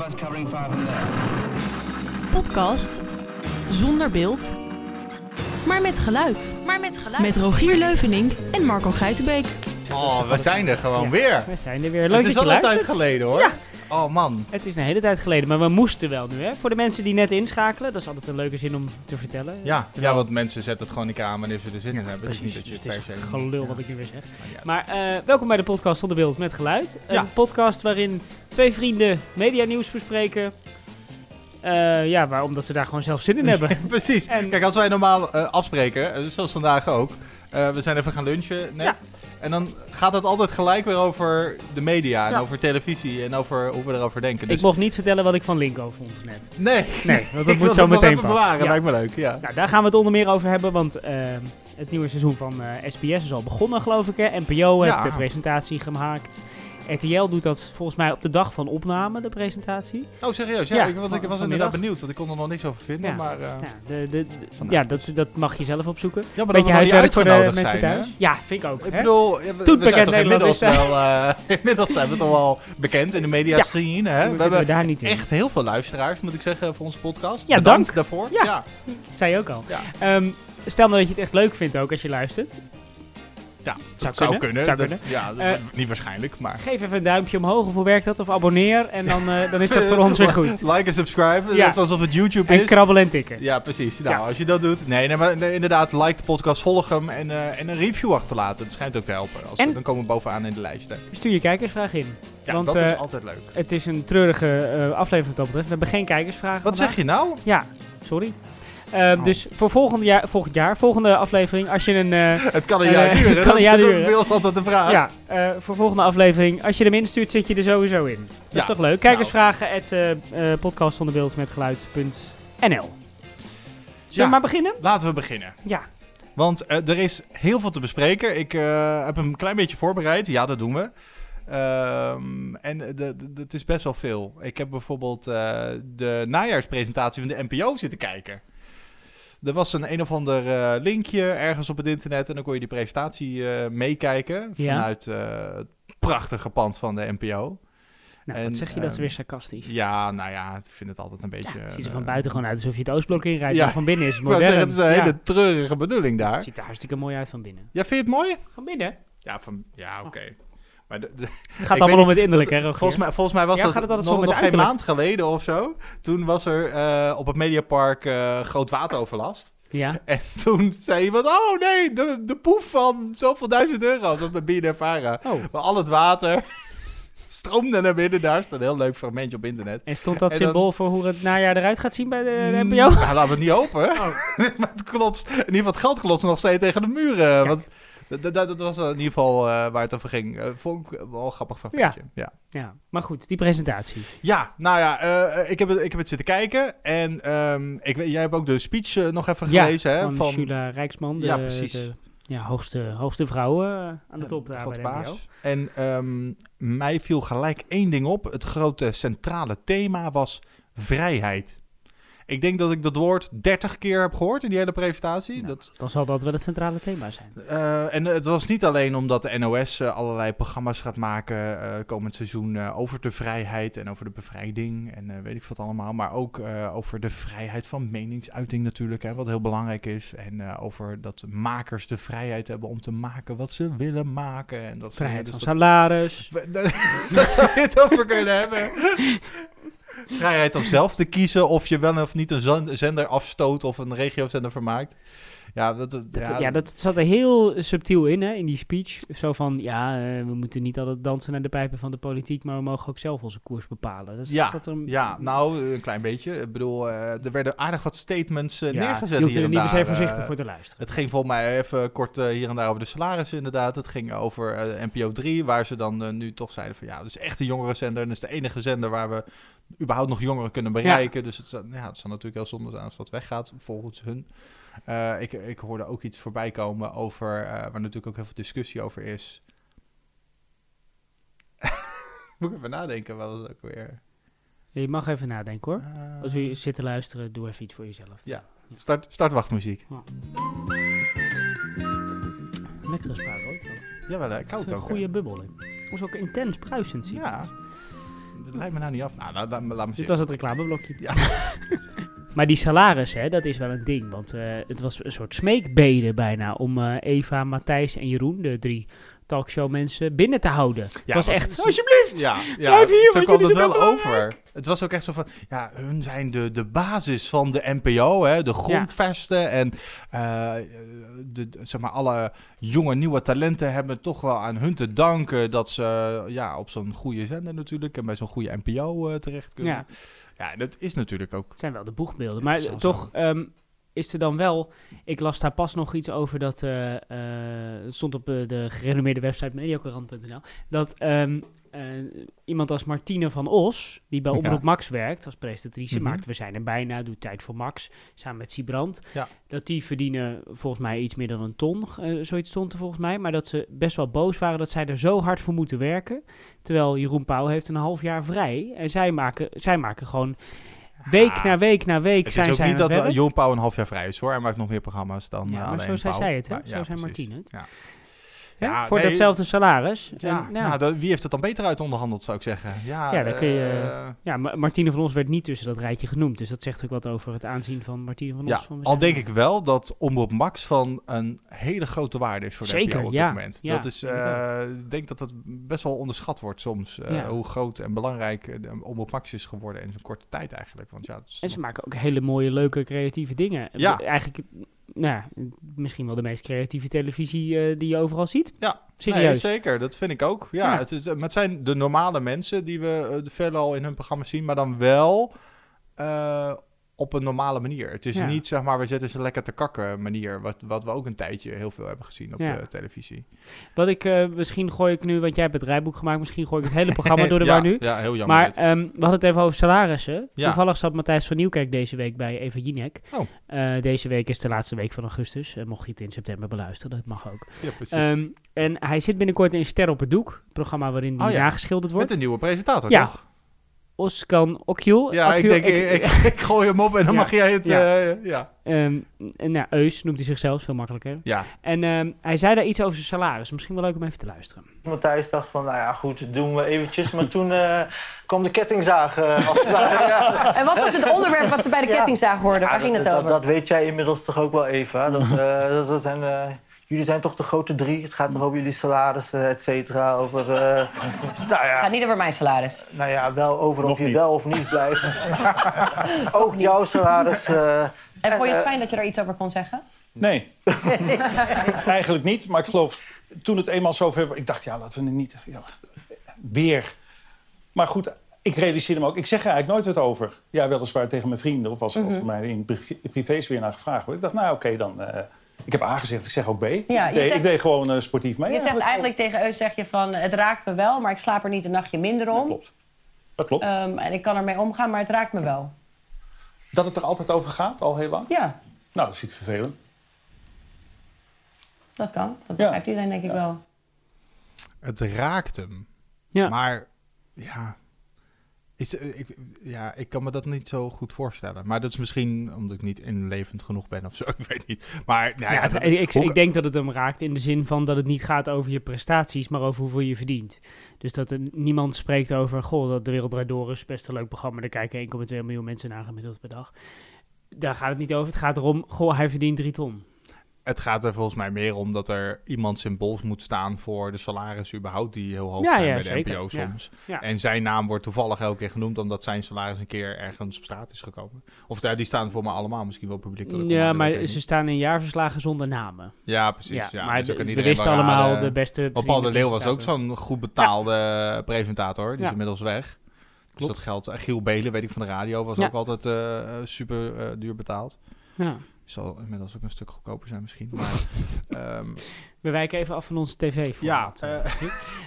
of us covering. Podcast zonder beeld, maar met geluid. Maar met geluid. Met Rogier Leuvenink en Marco Geitenbeek. Oh, we zijn er gewoon weer. We zijn er weer. Leuk het is al een tijd geleden hoor. Ja. Oh man. Het is een hele tijd geleden, maar we moesten wel nu. Hè? Voor de mensen die net inschakelen, dat is altijd een leuke zin om te vertellen. Ja, Terwijl- ja, want mensen zetten het gewoon niet aan wanneer ze er zin in hebben. Het is niet dat je het per is se... gelul Ja, wat ik nu weer zeg. Maar eh, welkom bij de podcast Zonder Beeld met Geluid. Een Ja. podcast waarin twee vrienden medianieuws bespreken. Eh, ja, waar, omdat ze daar gewoon zelf zin in hebben. Precies. En- Kijk, als wij normaal eh, afspreken, zoals vandaag ook. we zijn even gaan lunchen net. En dan gaat het altijd gelijk weer over de media en Ja. over televisie en over hoe we erover denken. Dus Ik mocht niet vertellen wat ik van Linko vond net. Nee, Nee, want dat ik moet zo meteen pas. bewaren. Ja. Lijkt me leuk, ja. Nou, daar gaan we het onder meer over hebben, want eh, het nieuwe seizoen van eh, SBS is al begonnen, geloof ik. Hè? NPO heeft de presentatie gemaakt. RTL doet dat volgens mij op de dag van opname, de presentatie. Oh, serieus? Ja, Ja, ik, want ik was inderdaad benieuwd, want ik kon er nog niks over vinden. Ja. Maar, eh, Ja, de, de, ja dat, dat mag je zelf opzoeken. ja, maar Beetje huiswerk voor de mensen hè? thuis. Ja, vind ik ook. Ik hè? bedoel, ja, we, Toen we zijn toch inmiddels wel... eh, inmiddels zijn we toch wel bekend in de media scene, hè? We hebben daar niet in. echt heel veel luisteraars, moet ik zeggen, voor onze podcast. Ja, Bedankt dank. daarvoor. Ja. Dat zei je ook al. Ehm, stel nou dat je het echt leuk vindt ook als je luistert. Ja, Zou dat kunnen, Zou zou Dat- Ja, dat- Eh, niet waarschijnlijk, maar... Geef even een duimpje omhoog of hoe werkt dat? Of abonneer en dan, eh, dan is dat voor ons weer goed. Like en subscribe, Ja. net alsof het YouTube En is. krabbelen en tikken. Ja, precies. Nou, Ja. als je dat doet... Nee, nee maar nee, inderdaad, like de podcast, volg hem en, eh, en een review achterlaten. Dat schijnt ook te helpen. Als, En- Dan komen we bovenaan in de lijsten. Stuur je kijkersvraag in. Ja, Want, dat is altijd leuk. Het is een treurige aflevering wat dat betreft. We hebben geen kijkersvragen Wat zeg je nou? Ja, sorry. Eh, Oh. Dus voor volgend jaar, volgend jaar, volgende aflevering, als je een... eh, Het kan een Eh, jaar het duren. kan dat, een jaar dat is bij ons altijd de vraag. ja, eh, voor volgende aflevering, als je hem instuurt, zit je er sowieso in. Dat Ja. is toch leuk? Kijkersvragen at uh, podcast zonder beeld met geluid.nl Zullen Ja. we maar beginnen? Laten we beginnen. Ja. Want eh, er is heel veel te bespreken. Ik eh, heb hem een klein beetje voorbereid. Ja, dat doen we. Ehm, en de- de- de- het is best wel veel. Ik heb bijvoorbeeld eh, de najaarspresentatie van de NPO zitten kijken. Er was een een of ander eh, linkje ergens op het internet en dan kon je die presentatie eh, meekijken vanuit eh, het prachtige pand van de NPO. Nou, En, wat zeg je? dat is ehm, weer sarcastisch. Ja, nou ja, ik vind het altijd een beetje... Ja, het ziet er van buiten gewoon uit alsof je het Oostblok inrijdt, Ja. maar van binnen is het modern. zeggen, het is een Ja. hele treurige bedoeling daar. Het ziet er hartstikke mooi uit van binnen. Ja, vind je het mooi? Van binnen? Ja, van, ja oké. Maar de, de- Het gaat allemaal om het innerlijk, hè, volgens, mij, volgens mij was Ja, dat gaat het nog, nog de geen uiterlijk? maand geleden of zo. Toen was er eh, op het Mediapark eh groot wateroverlast. Ja. En toen zei iemand, oh nee, de, de poef van zoveel duizend euro. Dat met BNF Vara. Oh. Maar al het water stroomde naar binnen. Daar staat een heel leuk fragmentje op internet. En stond dat En dan- symbool voor hoe het najaar eruit gaat zien bij de, de Mm, NPO? Nou, laten we het niet open. Oh. maar het klotst, in ieder geval het geld klotst nog steeds tegen de muren. Want dat, dat, dat was in ieder geval eh, waar het over ging. Eh, vond ik wel een grappig fragmentje. Ja. Ja, maar goed, die presentatie. Ja, nou ja, eh, ik, heb het, ik heb het zitten kijken. En ehm, ik, jij hebt ook de speech nog even Ja, gelezen. hè, van, Jula Rijksman, de, Ja, precies. de ja, hoogste, hoogste vrouw eh, aan de top daar bij de baas. En ehm, mij viel gelijk één ding op. Het grote centrale thema was vrijheid. Ik denk dat ik dat woord 30 keer heb gehoord in die hele presentatie. Nou, dat, Dan zal dat wel het centrale thema zijn. Eh, en het was niet alleen omdat de NOS eh, allerlei programma's gaat maken eh, komend seizoen over de vrijheid en over de bevrijding en weet ik wat allemaal, maar ook over de vrijheid van meningsuiting natuurlijk, hè, wat heel belangrijk is. En over dat makers de vrijheid hebben om te maken wat ze willen maken. En dat Vrijheid dus van dat- salaris. Daar zou je het over kunnen hebben. Vrijheid om zelf te kiezen of je wel of niet een zend- zender afstoot of een regiozender vermaakt. Ja, dat, dat- Dat, ja, dat zat er heel subtiel in, hè, in die speech. Zo van, ja, eh, we moeten niet altijd dansen naar de pijpen van de politiek, maar we mogen ook zelf onze koers bepalen. Dus Ja, zat er, Ja, nou, een klein beetje. Ik bedoel, eh, er werden aardig wat statements eh, ja, neergezet je hier er niet per se daar. voorzichtig voor te luisteren. Het ging volgens mij even kort hier en daar over de salarissen inderdaad. Het ging over NPO 3, waar ze dan nu toch zeiden van... ja, dat is echt een jongerenzender en dat is de enige zender waar we überhaupt nog jongeren kunnen bereiken. Dus het, zou- ja, het zal natuurlijk heel zonde zijn als dat weggaat, volgens hun. Eh, ik, ik hoorde ook iets voorbij komen over, eh, waar natuurlijk ook heel veel discussie over is. Moet ik even nadenken, wat was het ook weer? Je mag even nadenken hoor. Eh, Als u zit te luisteren, doe even iets voor jezelf. Ja. Start, startwachtmuziek. Lekkere spaarrood. wel. Jawel, koud een ook. hè? goede bubbel in. Het was ook intens bruisend zien. Ja. Dat lijkt me nou niet af. Nou, nou, laat, laat me Dit was het reclameblokje. Ja. maar die salaris, hè, dat is wel een ding. Want eh, het was een soort smeekbede bijna om eh, Eva, Matthijs en Jeroen, de drie talkshow mensen, binnen te houden. het was echt, alsjeblieft! Ja, ja Blijf hier, zo kwam het wel over. Het was ook echt zo van, ja, hun zijn de, de basis van de NPO, hè, de grondvesten. En eh, de, zeg maar, alle jonge nieuwe talenten hebben toch wel aan hun te danken dat ze ja, op zo'n goede zender natuurlijk en bij zo'n goede NPO eh, terecht kunnen. Ja. Ja, dat is natuurlijk ook. Het zijn wel de boegbeelden. Maar toch. Is er dan wel... Ik las daar pas nog iets over dat... eh, eh, stond op eh, de gerenommeerde website mediacorant.nl. Dat ehm, eh, iemand als Martine van Os, die bij Ja. Omroep Max werkt als presentatrice, Mhm. maakt We zijn er bijna, doet Tijd voor Max, samen met Siebrand. Ja. Dat die verdienen volgens mij iets meer dan een ton, zoiets stond er volgens mij. Maar dat ze best wel boos waren dat zij er zo hard voor moeten werken. Terwijl Jeroen Pauw heeft een half jaar vrij. En zij maken, zij maken gewoon week na week na week Het zijn is ook zij niet het dat. Johan Pauw een half jaar vrij is hoor. Hij maakt nog meer programma's dan Ja, eh, maar zo zei zij het, hè? Zo zei. Martine het. Ja. Ja, voor nee, datzelfde salaris. Ja, En, ja. nou, dan- wie heeft het dan beter uit onderhandeld, zou ik zeggen. Ja, Ja, dan kun je- eh, ja, Ma- Martine van Ons werd niet tussen dat rijtje genoemd. Dus dat zegt ook wat over het aanzien van Martine van ja, Ons. Van al denk ik wel dat Omroep Max van een hele grote waarde is voor de Zeker, op dit moment. Dat is, eh, ik denk dat dat best wel onderschat wordt soms. eh. Hoe groot en belangrijk Omroep Max is geworden in zo'n korte tijd eigenlijk. Want ja, En ze nog- maken ook hele mooie, leuke, creatieve dingen. Ja. Eigenlijk, nou, ja, misschien wel de meest creatieve televisie eh, die je overal ziet. Ja, Serieus. Nee, zeker. Dat vind ik ook. Ja, Ja. Het, is, het zijn de normale mensen die we uh, veelal in hun programma zien, maar dan wel eh, op een normale manier. Het is Ja. niet, zeg maar, we zetten ze lekker te kakken manier, wat, wat we ook een tijdje heel veel hebben gezien op Ja. de televisie. Wat ik, eh, misschien gooi ik nu, want jij hebt het rijboek gemaakt, misschien gooi ik het hele programma door de ja, war nu. Ja, heel jammer. Maar ehm, we hadden het even over salarissen. Toevallig zat Matthijs van Nieuwkerk deze week bij Eva Jinek. Oh. Eh, deze week is de laatste week van augustus. Eh, mocht je het in september beluisteren, dat mag ook. ja, precies. Ehm, en hij zit binnenkort in Ster op het Doek. Het programma waarin die Oh ja. nageschilderd wordt. Met een nieuwe presentator, Ja. toch? Oskan Okjul. Ja, ik denk, ik, ik, ik gooi hem op en dan Ja. mag jij het... Ja. eh, ja. Ehm, en nou, Eus noemt hij zichzelf, veel makkelijker. ja. En ehm, hij zei daar iets over zijn salaris. Misschien wel leuk om even te luisteren. Matthijs dacht van, nou ja, goed, doen we eventjes. Maar toen eh, kwam de kettingzaag. eh, als ware. ja. En wat was het onderwerp wat ze bij de kettingzaag hoorden? Ja, Waar ging dat, het dat- over? Dat, weet jij inmiddels toch ook wel, Eva. Dat, eh, dat, dat zijn, eh, jullie zijn toch de grote drie. Het gaat toch over jullie salarissen, et cetera. Over, eh, nou, Het ja, gaat niet over mijn salaris. nou ja, wel over Nog of je niet. wel of niet blijft. ook jouw salaris. eh, En vond je eh, het fijn dat je er iets over kon zeggen? Nee, eigenlijk niet. Maar ik geloof, toen het eenmaal zover was... Ik dacht, ja, laten we het niet... Ja, weer. Maar goed, ik realiseerde me ook... Ik zeg er eigenlijk nooit wat over. Ja, weliswaar tegen mijn vrienden. Of als, er mij in privé- weer naar gevraagd wordt. Ik dacht, nou oké, dan... eh, ik heb A gezegd, ik zeg ook B. ik, deed, zegt- ik deed gewoon eh, sportief mee. Je zegt eigenlijk tegen Eus zeg je van... het raakt me wel, maar ik slaap er niet een nachtje minder Dat om. klopt. Dat klopt. Ehm, en ik kan ermee omgaan, maar het raakt me wel. Dat het er altijd over gaat, al heel lang. Ja, Nou, dat vind ik vervelend. dat kan. Dat Ja. begrijpt iedereen denk ik wel. Het raakt hem. Ja. Maar ja, is, eh, ik, ja, ik kan me dat niet zo goed voorstellen. Maar dat is misschien omdat ik niet inlevend genoeg ben of zo. Ik weet niet. Maar nou Ja, ja, het- dat- ik, ik denk dat het hem raakt in de zin van dat het niet gaat over je prestaties, maar over hoeveel je verdient. Dus dat er niemand spreekt over, goh, dat De Wereld Draait Door is best een leuk programma. Daar kijken 1,2 miljoen mensen naar gemiddeld per dag. Daar gaat het niet over. Het gaat erom, goh, hij verdient drie ton. Het gaat er volgens mij meer om dat er iemand symbool moet staan voor de salaris überhaupt die heel hoog Ja, zijn ja, bij de zeker. NPO soms. Ja. En zijn naam wordt toevallig elke keer genoemd omdat zijn salaris een keer ergens op straat is gekomen. Of ja, die staan voor mij allemaal misschien wel publiek. door de Ja, maar ze staan in jaarverslagen zonder namen. Ja, precies. Ja, maar dus de- iedereen allemaal de beste... Maar Paul de Leeuw was ook zo'n goed betaalde presentator. Die is inmiddels weg. Dus Klopt. dat geldt. Giel Belen, weet ik van de radio, was ook altijd eh, super eh, duur betaald. Ja. Zal inmiddels ook een stuk goedkoper zijn misschien. Maar, ehm, We wijken even af van onze tv ja, format.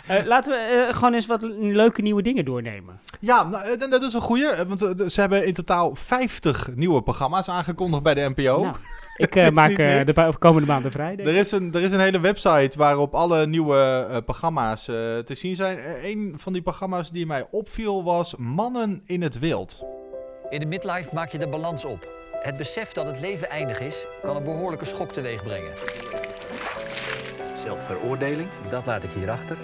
eh, Eh, laten we eh, gewoon eens wat leuke nieuwe dingen doornemen. ja nou, eh, dat is een goeie. eh, Want eh, ze hebben in totaal 50 nieuwe programma's aangekondigd bij de NPO. Nou, ik eh, maak eh, de komende maanden vrij. denk Er is, een, er is een hele website waarop alle nieuwe eh, programma's eh, te zien zijn. Eh, een van die programma's die mij opviel was Mannen in het Wild. In de midlife maak je de balans op. Het besef dat het leven eindig is, kan een behoorlijke schok teweeg brengen. Zelfveroordeling, dat laat ik hier achter.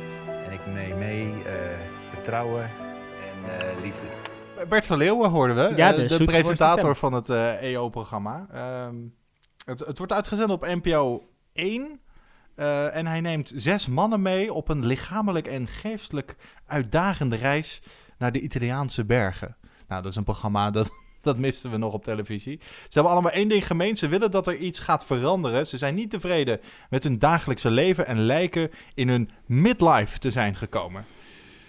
En ik neem mee eh, vertrouwen en eh, liefde. Bert van Leeuwen hoorden we. Ja, eh, de de, presentator van het eh, EO-programma. Ehm, het, het wordt uitgezonden op NPO 1. eh, en hij neemt zes mannen mee op een lichamelijk en geestelijk uitdagende reis naar de Italiaanse bergen. Nou, dat is een programma dat, dat misten we nog op televisie. Ze hebben allemaal één ding gemeen. Ze willen dat er iets gaat veranderen. Ze zijn niet tevreden met hun dagelijkse leven en lijken in hun midlife te zijn gekomen.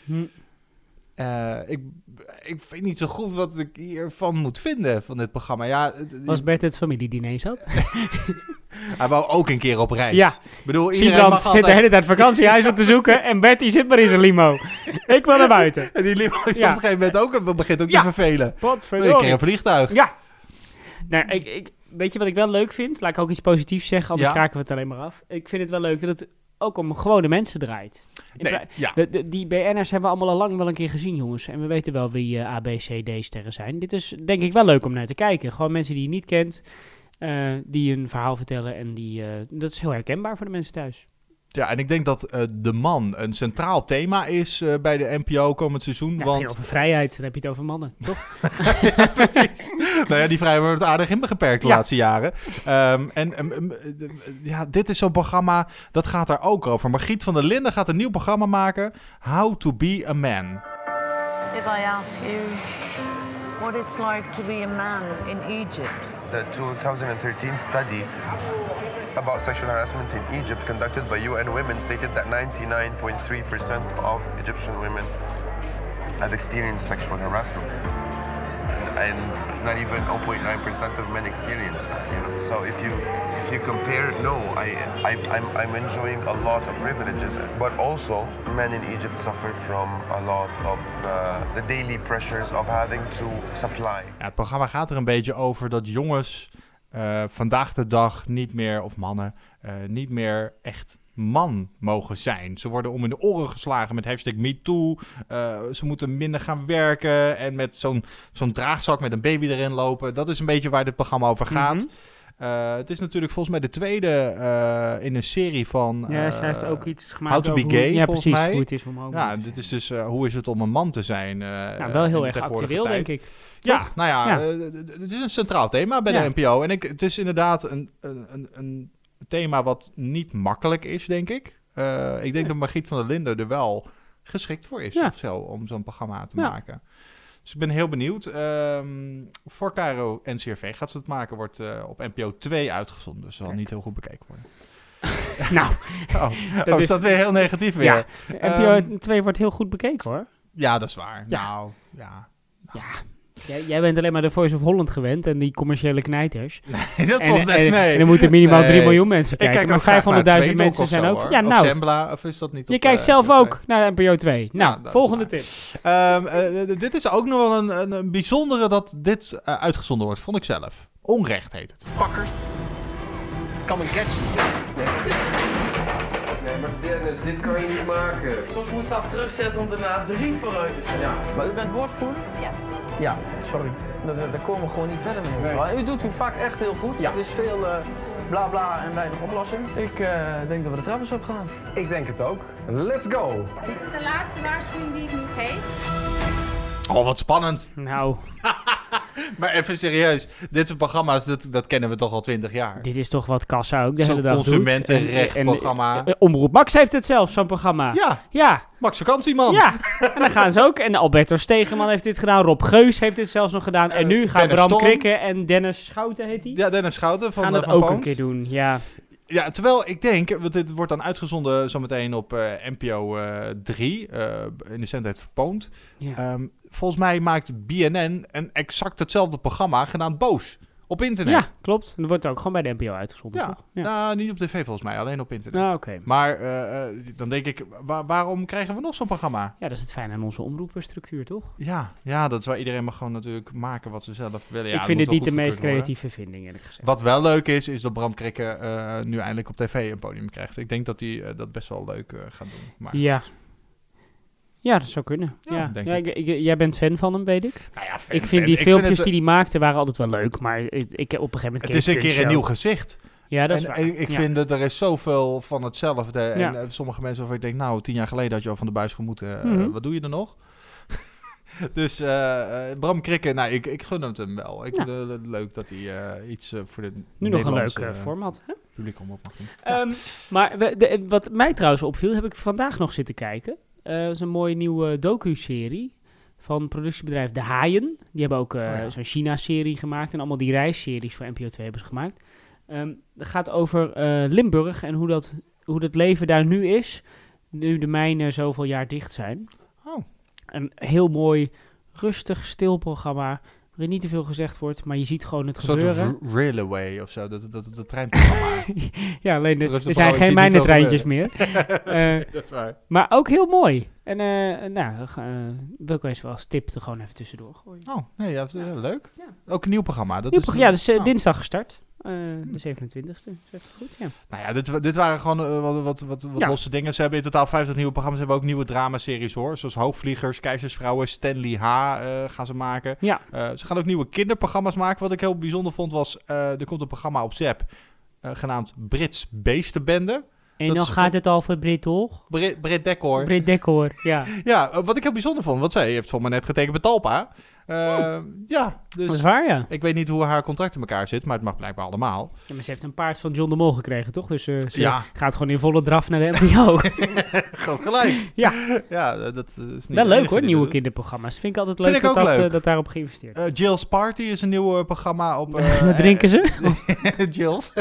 Hm. Eh, ik, ik weet niet zo goed wat ik hiervan moet vinden van dit programma. Ja, het- Was Bert het familiediner zat? hij wou ook een keer op reis. Ja. Ik bedoel, iedereen Siebrand mag zit de altijd... hele tijd vakantiehuis op te zoeken en Bert die zit maar in zijn limo. Ik wil naar buiten. En die limo is Ja. op een gegeven moment ook begint ook Ja. te vervelen. Potverdorie. keer een vliegtuig? Ja. Nou, ik, ik, weet je wat ik wel leuk vind? Laat ik ook iets positiefs zeggen, anders Ja. kraken we het alleen maar af. Ik vind het wel leuk dat het ook om gewone mensen draait. Nee, ja. de, de- die BN'ers hebben we allemaal al lang wel een keer gezien, jongens. En we weten wel wie eh, A, B, C, D-sterren zijn. Dit is denk ik wel leuk om naar te kijken. Gewoon mensen die je niet kent, eh, die een verhaal vertellen. En die, eh, dat is heel herkenbaar voor de mensen thuis. Ja, en ik denk dat eh, de man een centraal thema is eh, bij de NPO komend seizoen. Ja, het want ging over vrijheid, dan heb je het over mannen, toch? ja, precies. nou ja, die vrijheid wordt aardig ingeperkt de Ja. laatste jaren. Ehm, en ehm, ehm, eh, ja, dit is zo'n programma, dat gaat daar ook over. Margriet van der Linden gaat een nieuw programma maken. How to be a man. If I ask you what it's like to be a man in Egypt, The 2013 study about sexual harassment in Egypt conducted by UN Women stated that 99.3% of Egyptian women have experienced sexual harassment. And, and not even 0.9% of men experience that. You know? So if you if you compare, no, I, I I'm, I'm enjoying a lot of privileges, but also men in Egypt suffer from a lot of uh, the daily pressures of having to supply. Ja, het programma gaat er een beetje over dat jongens eh, vandaag de dag niet meer, of mannen, eh, niet meer echt man mogen zijn. Ze worden om in de oren geslagen met hashtag MeToo. Eh, ze moeten minder gaan werken en met zo'n zo'n draagzak met een baby erin lopen. Dat is een beetje waar dit programma over gaat. Mhm. Eh, het is natuurlijk volgens mij de tweede eh, in een serie van... Ja, eh, zij heeft ook iets gemaakt How to over be hoe- ja, precies, mij. hoe het is om homo Ja, dit is dus eh, hoe is het om een man te zijn. eh, Nou, wel heel erg actueel, tijd. denk ik. Ja, Toch? nou ja, eh, het is een centraal thema bij Ja. de NPO. En ik, het is inderdaad een, een, een, thema wat niet makkelijk is, denk ik. Eh, ik denk dat Margriet van der Linden er wel geschikt voor is om zo'n programma te Ja. maken. Dus ik ben heel benieuwd. Ehm, voor Caro NCRV gaat ze het maken, wordt eh, op NPO 2 uitgezonden. Dus zal Kijk. niet heel goed bekeken worden. Nou, Oh, dat oh, is- dat weer heel negatief weer? Ja, Ehm, NPO 2 wordt heel goed bekeken, hoor. Ja, dat is waar. Ja. Nou, ja. Ja. Jij, jij bent alleen maar de Voice of Holland gewend en die commerciële knijters. Nee, dat en, valt best en, mee. en er moeten minimaal 3 Nee. miljoen mensen Ik kijken. kijk maar naar 500.000 Tweedok mensen of zijn ook... hoor. Ja, Of nou, Zembla, of is dat niet je op, kijkt eh, zelf NPO ook naar NPO 2. Nou, volgende tip. Ehm, eh, dit is ook nog wel een, een, een bijzondere dat dit eh, uitgezonden wordt, vond ik zelf. Onrecht heet het. Fuckers. Come and catch Nee, maar Dennis, dit kan je niet maken. Soms moet je stap terugzetten om daarna drie vooruit te zetten. Maar u bent woordvoerder? Ja. Ja, sorry. Daar- komen we gewoon niet verder mee, mevrouw. En u doet uw vak echt heel goed. Het is veel eh, bla bla en weinig oplossing. Ik eh, denk dat we de trap eens op gaan. Ik denk het ook. Let's go! Dit is de laatste waarschuwing die ik nu geef. Oh, wat spannend. Nou, Maar even serieus, dit soort programma's, dat, dat kennen we toch al twintig jaar. dit is toch wat Kassa ook de hele dag doet. consumentenrechtprogramma. En- en- Omroep Max heeft het zelf, zo'n programma. Ja, Ja, Max Vakantieman. ja. En dan gaan ze ook. En Alberto Stegeman heeft dit gedaan. Rob Geus heeft dit zelfs nog gedaan. En Eh, nu gaan Dennis Bram. Krikken en Dennis Schouten, heet hij? Ja, Dennis Schouten van, gaan eh, dat van ook een keer doen. Ja, Ja, terwijl ik denk, want dit wordt dan uitgezonden zometeen op NPO eh 3, eh, in de zendtijd verpoond. Ja. Ehm, volgens mij maakt BNN een exact hetzelfde programma genaamd Boos op internet. ja klopt. En dat wordt ook gewoon bij de NPO uitgezonden, Ja. toch? Ja. Nou, niet op tv volgens mij, alleen op internet. Nou, oké. Maar eh, eh, dan denk ik, wa- waarom krijgen we nog zo'n programma? Ja, dat is het fijne aan onze omroepenstructuur, toch? Ja, ja, dat is waar iedereen mag gewoon natuurlijk maken wat ze zelf willen. Ja, ik vind het niet de meest goedgekeurd worden. creatieve vinding, eerlijk gezegd. Wat wel leuk is, is dat Bram Krikke eh, nu eindelijk op tv een podium krijgt. Ik denk dat hij dat best wel leuk gaat doen. Maar, Ja. Ja, dat zou kunnen. Ja, Ja, denk Ja, ik. ik- ik- jij bent fan van hem, weet ik. Nou ja, fan, ik vind fan. die Ik filmpjes vind het, die hij maakte waren altijd wel leuk, maar ik, ik op een gegeven moment... Het is een keer een show. nieuw gezicht. Ja, dat is en, waar. en ik Ja. vind dat er is zoveel van hetzelfde. En Ja. eh, sommige mensen waarvan ik denk, nou, tien jaar geleden had je al van de buis gemoeten. Mhm. Wat doe je er nog? Dus eh, Bram Krikke, nou, ik, ik gun het hem wel. Ik Ja. vind het leuk dat hij eh, iets voor de Nu nog een leuk Nederlandse, format. Hè? publiek omroep mag doen. Ehm, maar we- de- wat mij trouwens opviel, heb ik vandaag nog zitten kijken. Eh dat is een mooie nieuwe docu-serie van productiebedrijf De Haaien. Die hebben ook eh, Oh ja. zo'n China-serie gemaakt en allemaal die reisseries voor NPO 2 hebben ze gemaakt. Ehm dat gaat over eh, Limburg en hoe dat, hoe dat leven daar nu is, nu de mijnen zoveel jaar dicht zijn. Oh. Een heel mooi, rustig, stil programma, waarin niet te veel gezegd wordt, maar je ziet gewoon het Een soort gebeuren. r- railway of zo, dat, dat, dat, treinprogramma. Ja, alleen de- er zijn geen mijnentreintjes meer. Eh, Dat is waar. Maar ook heel mooi. En eh, nou, ga- eh, wil ik eens wel als tip er gewoon even tussendoor gooien. Oh, nee, ja, ja, leuk. Ook een nieuw programma. Dat Nieuw is, ja, dus oh. dinsdag gestart. Eh, de 27e. Zegt het goed? Ja. Nou ja, dit, dit waren gewoon eh, wat, wat, wat, wat Ja. losse dingen. Ze hebben in totaal 50 nieuwe programma's. Ze hebben ook nieuwe dramaseries hoor. Zoals Hoogvliegers, Keizersvrouwen, Stanley H. eh, gaan ze maken. Ja. Ze gaan ook nieuwe kinderprogramma's maken. Wat ik heel bijzonder vond was, er komt een programma op ZEP. genaamd Brits Beestenbende. En Dat dan is gaat het voor Brit, toch? Brit, Brit Decor. Brit Decor, ja. Ja, wat ik heel bijzonder vond. Want zij heeft voor mij net getekend bij Talpa. Eh, Ja, dus... Dat is waar, ja. Ik weet niet hoe haar contract in elkaar zit, maar het mag blijkbaar allemaal. ja. Maar ze heeft een paard van John de Mol gekregen, toch? Dus eh, ze Ja. gaat gewoon in volle draf naar de NPO. Groot gelijk. ja. Ja, eh, dat is niet Wel leuk hoor, nieuwe kinderprogramma's. Vind ik altijd leuk ik dat, dat, eh, leuk. dat daarop geïnvesteerd Eh, Jill's Party is een nieuw eh, programma op... eh, Wat drinken ze? eh, Jill's.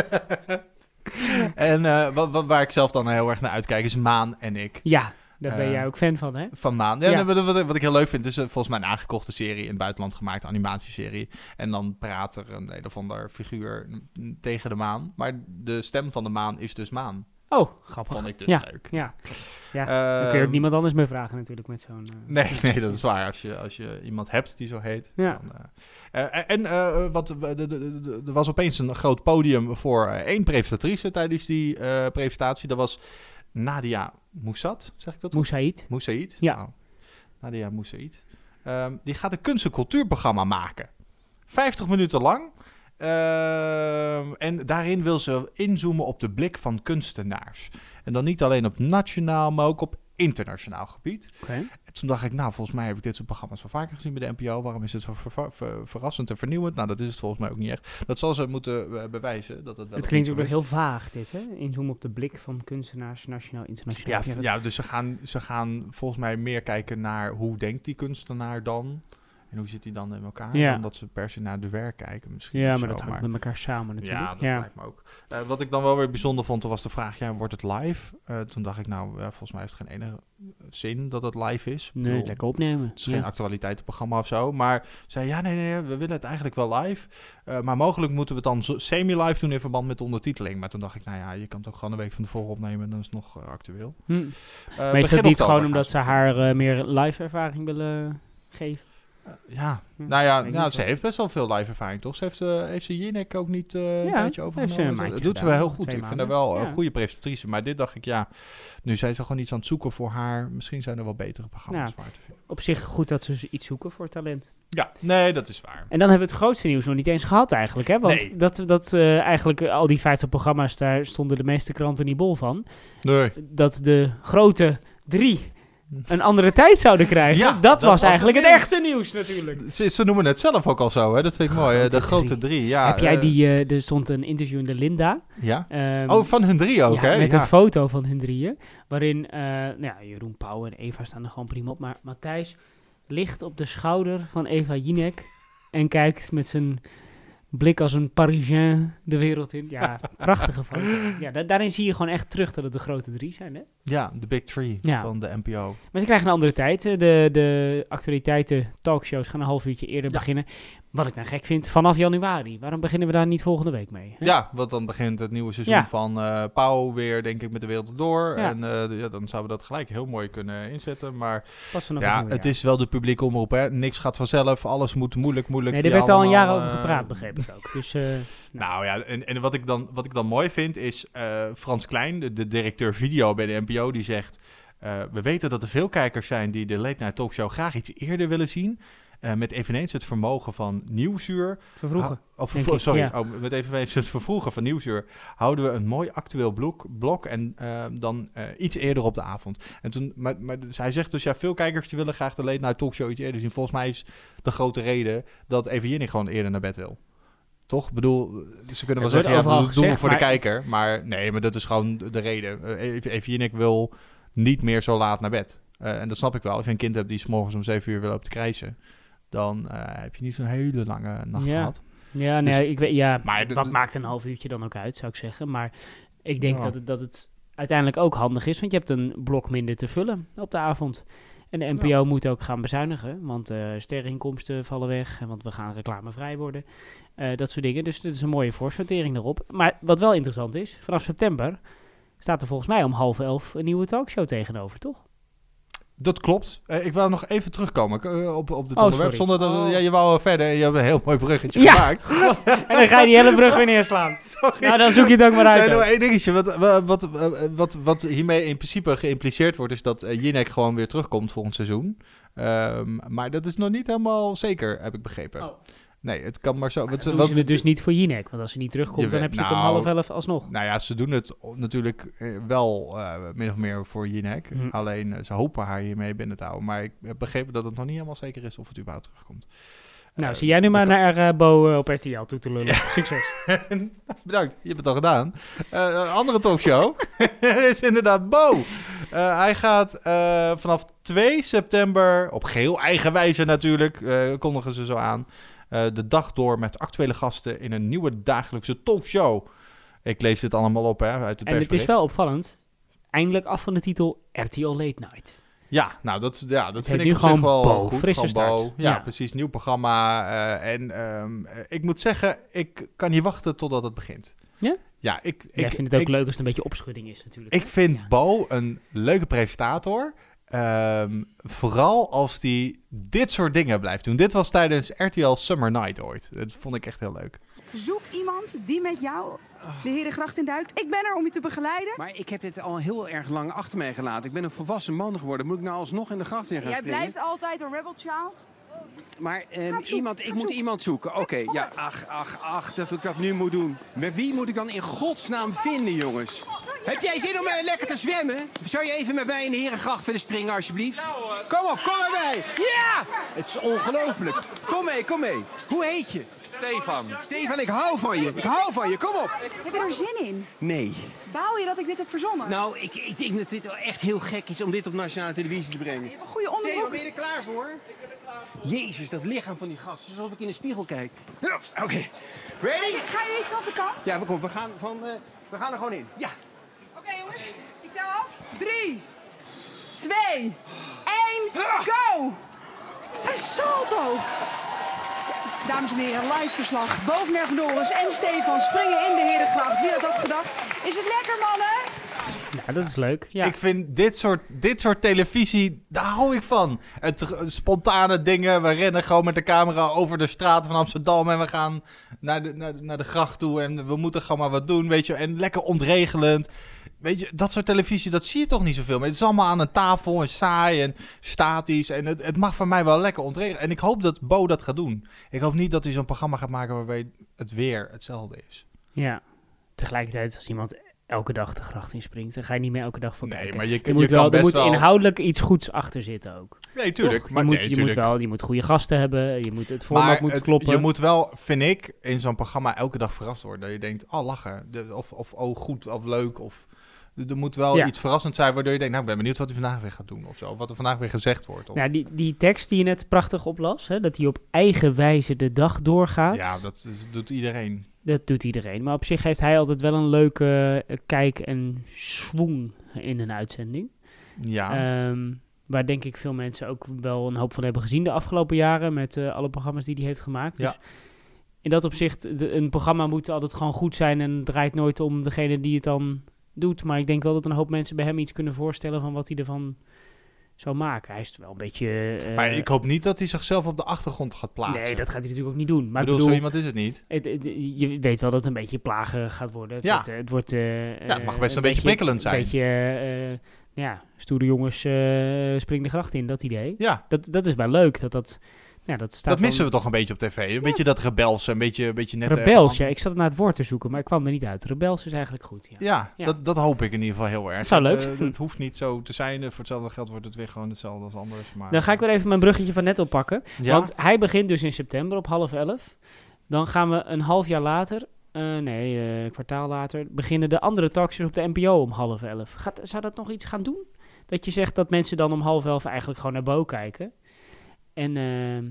en eh, wat, wat, waar ik zelf dan heel erg naar uitkijk is Maan en ik. Ja, daar ben Eh, jij ook fan van, hè? Van Maan. Ja, Wat, wat, wat ik heel leuk vind, is eh, volgens mij een aangekochte serie in het buitenland gemaakt, animatieserie. En dan praat er een, een of ander figuur tegen de maan. Maar de stem van de maan is dus Maan. Oh, grappig. Vond ik dus ja. leuk. Ja, ja. dan kun je ook Ehm, niemand anders meer vragen natuurlijk met zo'n... eh, Nee, nee, dat is waar. Als je, als je iemand hebt die zo heet. Ja. Dan, eh, eh, en eh, wat, er was opeens een groot podium voor eh, één presentatrice tijdens die eh, presentatie. Dat was Nadia Moussat, zeg ik dat? Moussaïd. Moussaïd? Ja. Nadia Moussaïd. Ehm, die gaat een kunst- en cultuurprogramma maken. 50 minuten lang. Ehm, en daarin wil ze inzoomen op de blik van kunstenaars. En dan niet alleen op nationaal, maar ook op internationaal gebied. Oké. Toen dacht ik, nou, volgens mij heb ik dit soort programma's wel vaker gezien bij de NPO. Waarom is het zo ver- ver- verrassend en vernieuwend? Nou, dat is het volgens mij ook niet echt. Dat zal ze moeten eh, bewijzen. Dat het wel Het klinkt ook nog heel vaag, dit, hè? Inzoomen op de blik van kunstenaars, nationaal, internationaal. Ja, ja, dus ze gaan, ze gaan volgens mij meer kijken naar hoe denkt die kunstenaar dan? En hoe zit hij dan in elkaar? Ja. Dan dat ze per se naar de werk kijken misschien. Ja, maar zo, dat hangt met elkaar samen natuurlijk. Ja, dat Ja. lijkt me ook. Eh, wat ik dan wel weer bijzonder vond, was de vraag, ja, wordt het live? Eh, toen dacht ik, nou, volgens mij heeft het geen enige zin dat het live is. Nee, bedoel, lekker opnemen. Het is geen Ja. actualiteitenprogramma of zo. Maar zei, ja, nee, nee, we willen het eigenlijk wel live. Eh, maar mogelijk moeten we het dan semi-live doen in verband met de ondertiteling. Maar toen dacht ik, nou ja, je kan het ook gewoon een week van tevoren opnemen. en Dan is het nog actueel. Hm. Maar is dat niet gewoon omdat ze haar meer live ervaring willen geven? Ja, Hm, nou ja, nou, ze heeft best wel veel live ervaring, toch? Ze heeft, eh heeft ze Jinek ook niet eh, een Ja, tijdje overgenomen? Dat doet ze wel heel goed. Ik vind haar wel een goede presentatrice. Maar dit dacht ik, ja, nu zijn ze gewoon iets aan het zoeken voor haar. Misschien zijn er wel betere programma's waar te vinden. op zich goed dat ze iets zoeken voor talent. Ja, nee, dat is waar. En dan hebben we het grootste nieuws nog niet eens gehad eigenlijk. Hè? Want Nee. dat, dat eh, eigenlijk al die 50 programma's, daar stonden de meeste kranten niet bol van. Nee. Dat de grote drie een andere tijd zouden krijgen. Ja, dat, dat was was eigenlijk het echte nieuws natuurlijk. Ze, ze noemen het zelf ook al zo, hè? Dat vind ik mooi. hè? De grote drie. Ja, Heb jij eh, die, eh, er stond een interview in de Linda. Ja? Ehm, Oh, van hun drie ook, ja, hè? Met een foto van hun drieën. Waarin eh, nou ja, Jeroen Pauw en Eva staan er gewoon prima op. Maar Matthijs ligt op de schouder van Eva Jinek. en kijkt met zijn blik als een Parisien de wereld in. Ja, prachtige foto. Ja, da- daarin zie je gewoon echt terug dat het de grote drie zijn. Hè? Ja, de Big Three Ja. van de NPO. Maar ze krijgen een andere tijd. De, de actualiteiten talkshows gaan een half uurtje eerder beginnen. Wat ik dan gek vind, vanaf januari. Waarom beginnen we daar niet volgende week mee? Ja, want dan begint het nieuwe seizoen Ja. van eh Pauw weer, denk ik, met de wereld door. Ja. En eh, ja, dan zouden we dat gelijk heel mooi kunnen inzetten. Maar ja, het is wel de publieke omroep, hè. Niks gaat vanzelf, alles moet moeilijk, moeilijk. Nee, er werd al een jaar over eh, gepraat, begreep ik ook. Dus, Nou ja, en, en wat, ik dan, wat ik dan mooi vind is Frans Klein, de, de directeur video bij de NPO, die zegt... we weten dat er veel kijkers zijn die de Late Night Talkshow graag iets eerder willen zien. Eh, met eveneens het vermogen van Nieuwsuur... Vervroegen, Of, vervro- ik, sorry, ja. oh, met eveneens het vervroegen van Nieuwsuur... houden we een mooi actueel blok, blok en eh, dan eh, iets eerder op de avond. En toen, maar, maar dus hij zegt dus, ja, veel kijkers die willen graag de late night talkshow iets eerder zien. Volgens mij is de grote reden dat Even gewoon eerder naar bed wil. Toch? Ik bedoel, ze kunnen wel zeggen, ja, dat doen we gezegd, voor de kijker. Maar nee, maar dat is gewoon de de reden. Eh, Even Jinnik wil niet meer zo laat naar bed. En dat snap ik wel. Als je een kind hebt die 's morgens om 7 uur wil op te krijsen, dan eh, heb je niet zo'n hele lange nacht ja. gehad. Ja, nee, Dus- ik weet, ja maar wat maakt een half uurtje dan ook uit, zou ik zeggen. Maar ik denk Ja. dat, het, dat het uiteindelijk ook handig is, want je hebt een blok minder te vullen op de avond. En de NPO moet ook gaan bezuinigen, want eh sterreninkomsten vallen weg, en want we gaan reclamevrij worden. Eh, dat soort dingen. Dus dit is een mooie voorsortering erop. Maar wat wel interessant is, vanaf september staat er volgens mij om half elf een nieuwe talkshow tegenover, toch? Dat klopt. Eh, ik wil nog even terugkomen eh, op, op dit Oh, onderwerp. sorry. Zonder dat, Oh. ja, je wou verder en je hebt een heel mooi bruggetje Ja, gemaakt. God. En dan ga je die hele brug weer neerslaan. Nou, dan zoek je het ook maar uit. Nee, nog één dingetje. Wat, wat, wat, wat, hiermee in principe geïmpliceerd wordt, is dat uh, Jinek gewoon weer terugkomt volgend seizoen. Ehm, maar dat is nog niet helemaal zeker, heb ik begrepen. Oh. Nee, het kan maar zo. Wat, wat- doen ze het dus niet voor Jinek, want als ze niet terugkomt, dan heb je het om nou, half elf alsnog. Nou ja, ze doen het natuurlijk eh, wel eh, min of meer voor Jinek. Hm. Alleen eh, ze hopen haar hiermee binnen te houden. Maar ik heb begrepen dat het nog niet helemaal zeker is of het überhaupt terugkomt. Nou, zie jij nu maar naar eh, Bo op RTL toe te lullen. Succes. Bedankt, je hebt het al gedaan. Een andere talkshow is inderdaad Bo. Hij gaat vanaf 2 september, op geheel eigen wijze natuurlijk, kondigen ze zo aan, eh, de dag door met actuele gasten in een nieuwe dagelijkse talkshow. Ik lees dit allemaal op hè, uit het En het is wel opvallend. Eindelijk af van de titel RTL Late Night. Ja, nou dat, ja, dat vind ik nu gewoon wel Bo, goed. frisse start. Ja, Ja. precies, nieuw programma. eh, en ehm, eh, ik moet zeggen, ik kan niet wachten totdat het begint. Ja? Ja, ik, ik vindt het ook ik- leuk als het een beetje opschudding is natuurlijk. Ik vind Bo een leuke presentator. Ehm, vooral als die dit soort dingen blijft doen. Dit was tijdens RTL Summer Night ooit. Dat vond ik echt heel leuk. Zoek iemand die met jou de Herengracht in duikt. Ik ben er om je te begeleiden. Maar ik heb dit al heel erg lang achter mij gelaten. Ik ben een volwassen man geworden. Moet ik nou alsnog in de gracht in gaan Jij springen? blijft altijd een rebel child. Maar ehm, iemand, ik moet iemand zoeken. Oké, ja, ach, ach, ach, dat ik dat nu moet doen. Maar wie moet ik dan in godsnaam vinden, jongens? Heb jij zin om eh, lekker te zwemmen? Zou je even met mij in de Herengracht willen springen, alsjeblieft? Kom op, kom maar bij. Ja! Het is ongelooflijk. Kom mee, kom mee. Hoe heet je? Stefan. Stefan, ik hou van je. Ik hou van je. Kom op. Heb je er zin in? Nee. Bouw je dat ik dit heb verzonnen? Nou, ik, ik denk dat dit wel echt heel gek is om dit op nationale televisie te brengen. Een goede onderbroek. Stefan, ben je er klaar voor? Jezus, dat lichaam van die gast. Alsof ik in de spiegel kijk. Ja, Oké. Ready? Ga je niet van de kant? Ja, we, kom, we, gaan van, eh, we gaan er gewoon in. Ja. Oké jongens, ik tel af. Drie, twee, één, go! Een salto! Dames en heren, live verslag. Boven en Stefan springen in de Herengracht. Wie had dat gedacht? Is het lekker, mannen? Ja, dat is leuk. Ja. Ik vind dit soort, dit soort televisie, daar hou ik van. Het spontane dingen, we rennen gewoon met de camera over de straten van Amsterdam en we gaan naar de, naar, de- naar de gracht toe en we moeten gewoon maar wat doen, weet je. En lekker ontregelend. Weet je, dat soort televisie, dat zie je toch niet zoveel meer. Het is allemaal aan een tafel en saai en statisch. En het, het mag voor mij wel lekker ontregelen. En ik hoop dat Bo dat gaat doen. Ik hoop niet dat hij zo'n programma gaat maken waarbij het weer hetzelfde is. Ja. Tegelijkertijd, als iemand elke dag de gracht inspringt, dan ga je niet meer elke dag voor Nee, kijken. maar je- je moet, wel, er moet wel- inhoudelijk iets goeds achter zitten ook. Nee, tuurlijk. Toch? Maar je moet, nee, je, tuurlijk. moet wel, je moet goede gasten hebben, je moet, het format Maar moet het- kloppen. je moet wel, vind ik, in zo'n programma elke dag verrast worden. Dat je denkt, oh lachen. Of, of oh goed of leuk. Of, er moet wel Ja. iets verrassend zijn waardoor je denkt, nou ik ben benieuwd wat hij vandaag weer gaat doen. Of zo. Wat er vandaag weer gezegd wordt. Of, Nou, die, die tekst die je net prachtig oplas, hè, dat hij op eigen wijze de dag doorgaat. ja, dat is- doet iedereen. Dat doet iedereen. Maar op zich heeft hij altijd wel een leuke eh, kijk en swoon in een uitzending. Ja. Ehm, waar denk ik veel mensen ook wel een hoop van hebben gezien de afgelopen jaren. Met eh, alle programma's die hij heeft gemaakt. Ja. Dus in dat opzicht, de- een programma moet altijd gewoon goed zijn. En draait nooit om degene die het dan doet. Maar ik denk wel dat een hoop mensen bij hem iets kunnen voorstellen van wat hij ervan zou maken. Hij is wel een beetje... eh, maar ik hoop niet dat hij zichzelf op de achtergrond gaat plaatsen. Nee, dat gaat hij natuurlijk ook niet doen. Maar Ik bedoel, zo iemand is het niet. het- het- je weet wel dat het een beetje plagen gaat worden. Het Ja. wordt, eh, het, wordt eh, Ja, het mag best een beetje prikkelend zijn. Een beetje, eh, ja, stoere jongens springen de gracht in, dat idee. Ja. Dat, dat is wel leuk, dat dat, Ja, dat staat Dat missen dan- we toch een beetje op tv. Een beetje dat rebelse, een beetje, een beetje net... Rebels, ja. Ik zat naar het woord te zoeken, maar ik kwam er niet uit. Rebels is eigenlijk goed, ja. Ja, Ja. Dat, dat hoop ik in ieder geval heel erg. Dat zou leuk Eh, het hoeft niet zo te zijn. Voor hetzelfde geld wordt het weer gewoon hetzelfde als anders. Maar, Dan ga ik weer even mijn bruggetje van net oppakken. Ja? Want hij begint dus in september op half elf. Dan gaan we een half jaar later, eh, nee, eh, een kwartaal later, beginnen de andere talkshows op de NPO om half elf. Gaat, zou dat nog iets gaan doen? Dat je zegt dat mensen dan om half elf eigenlijk gewoon naar Bo kijken. En ehm,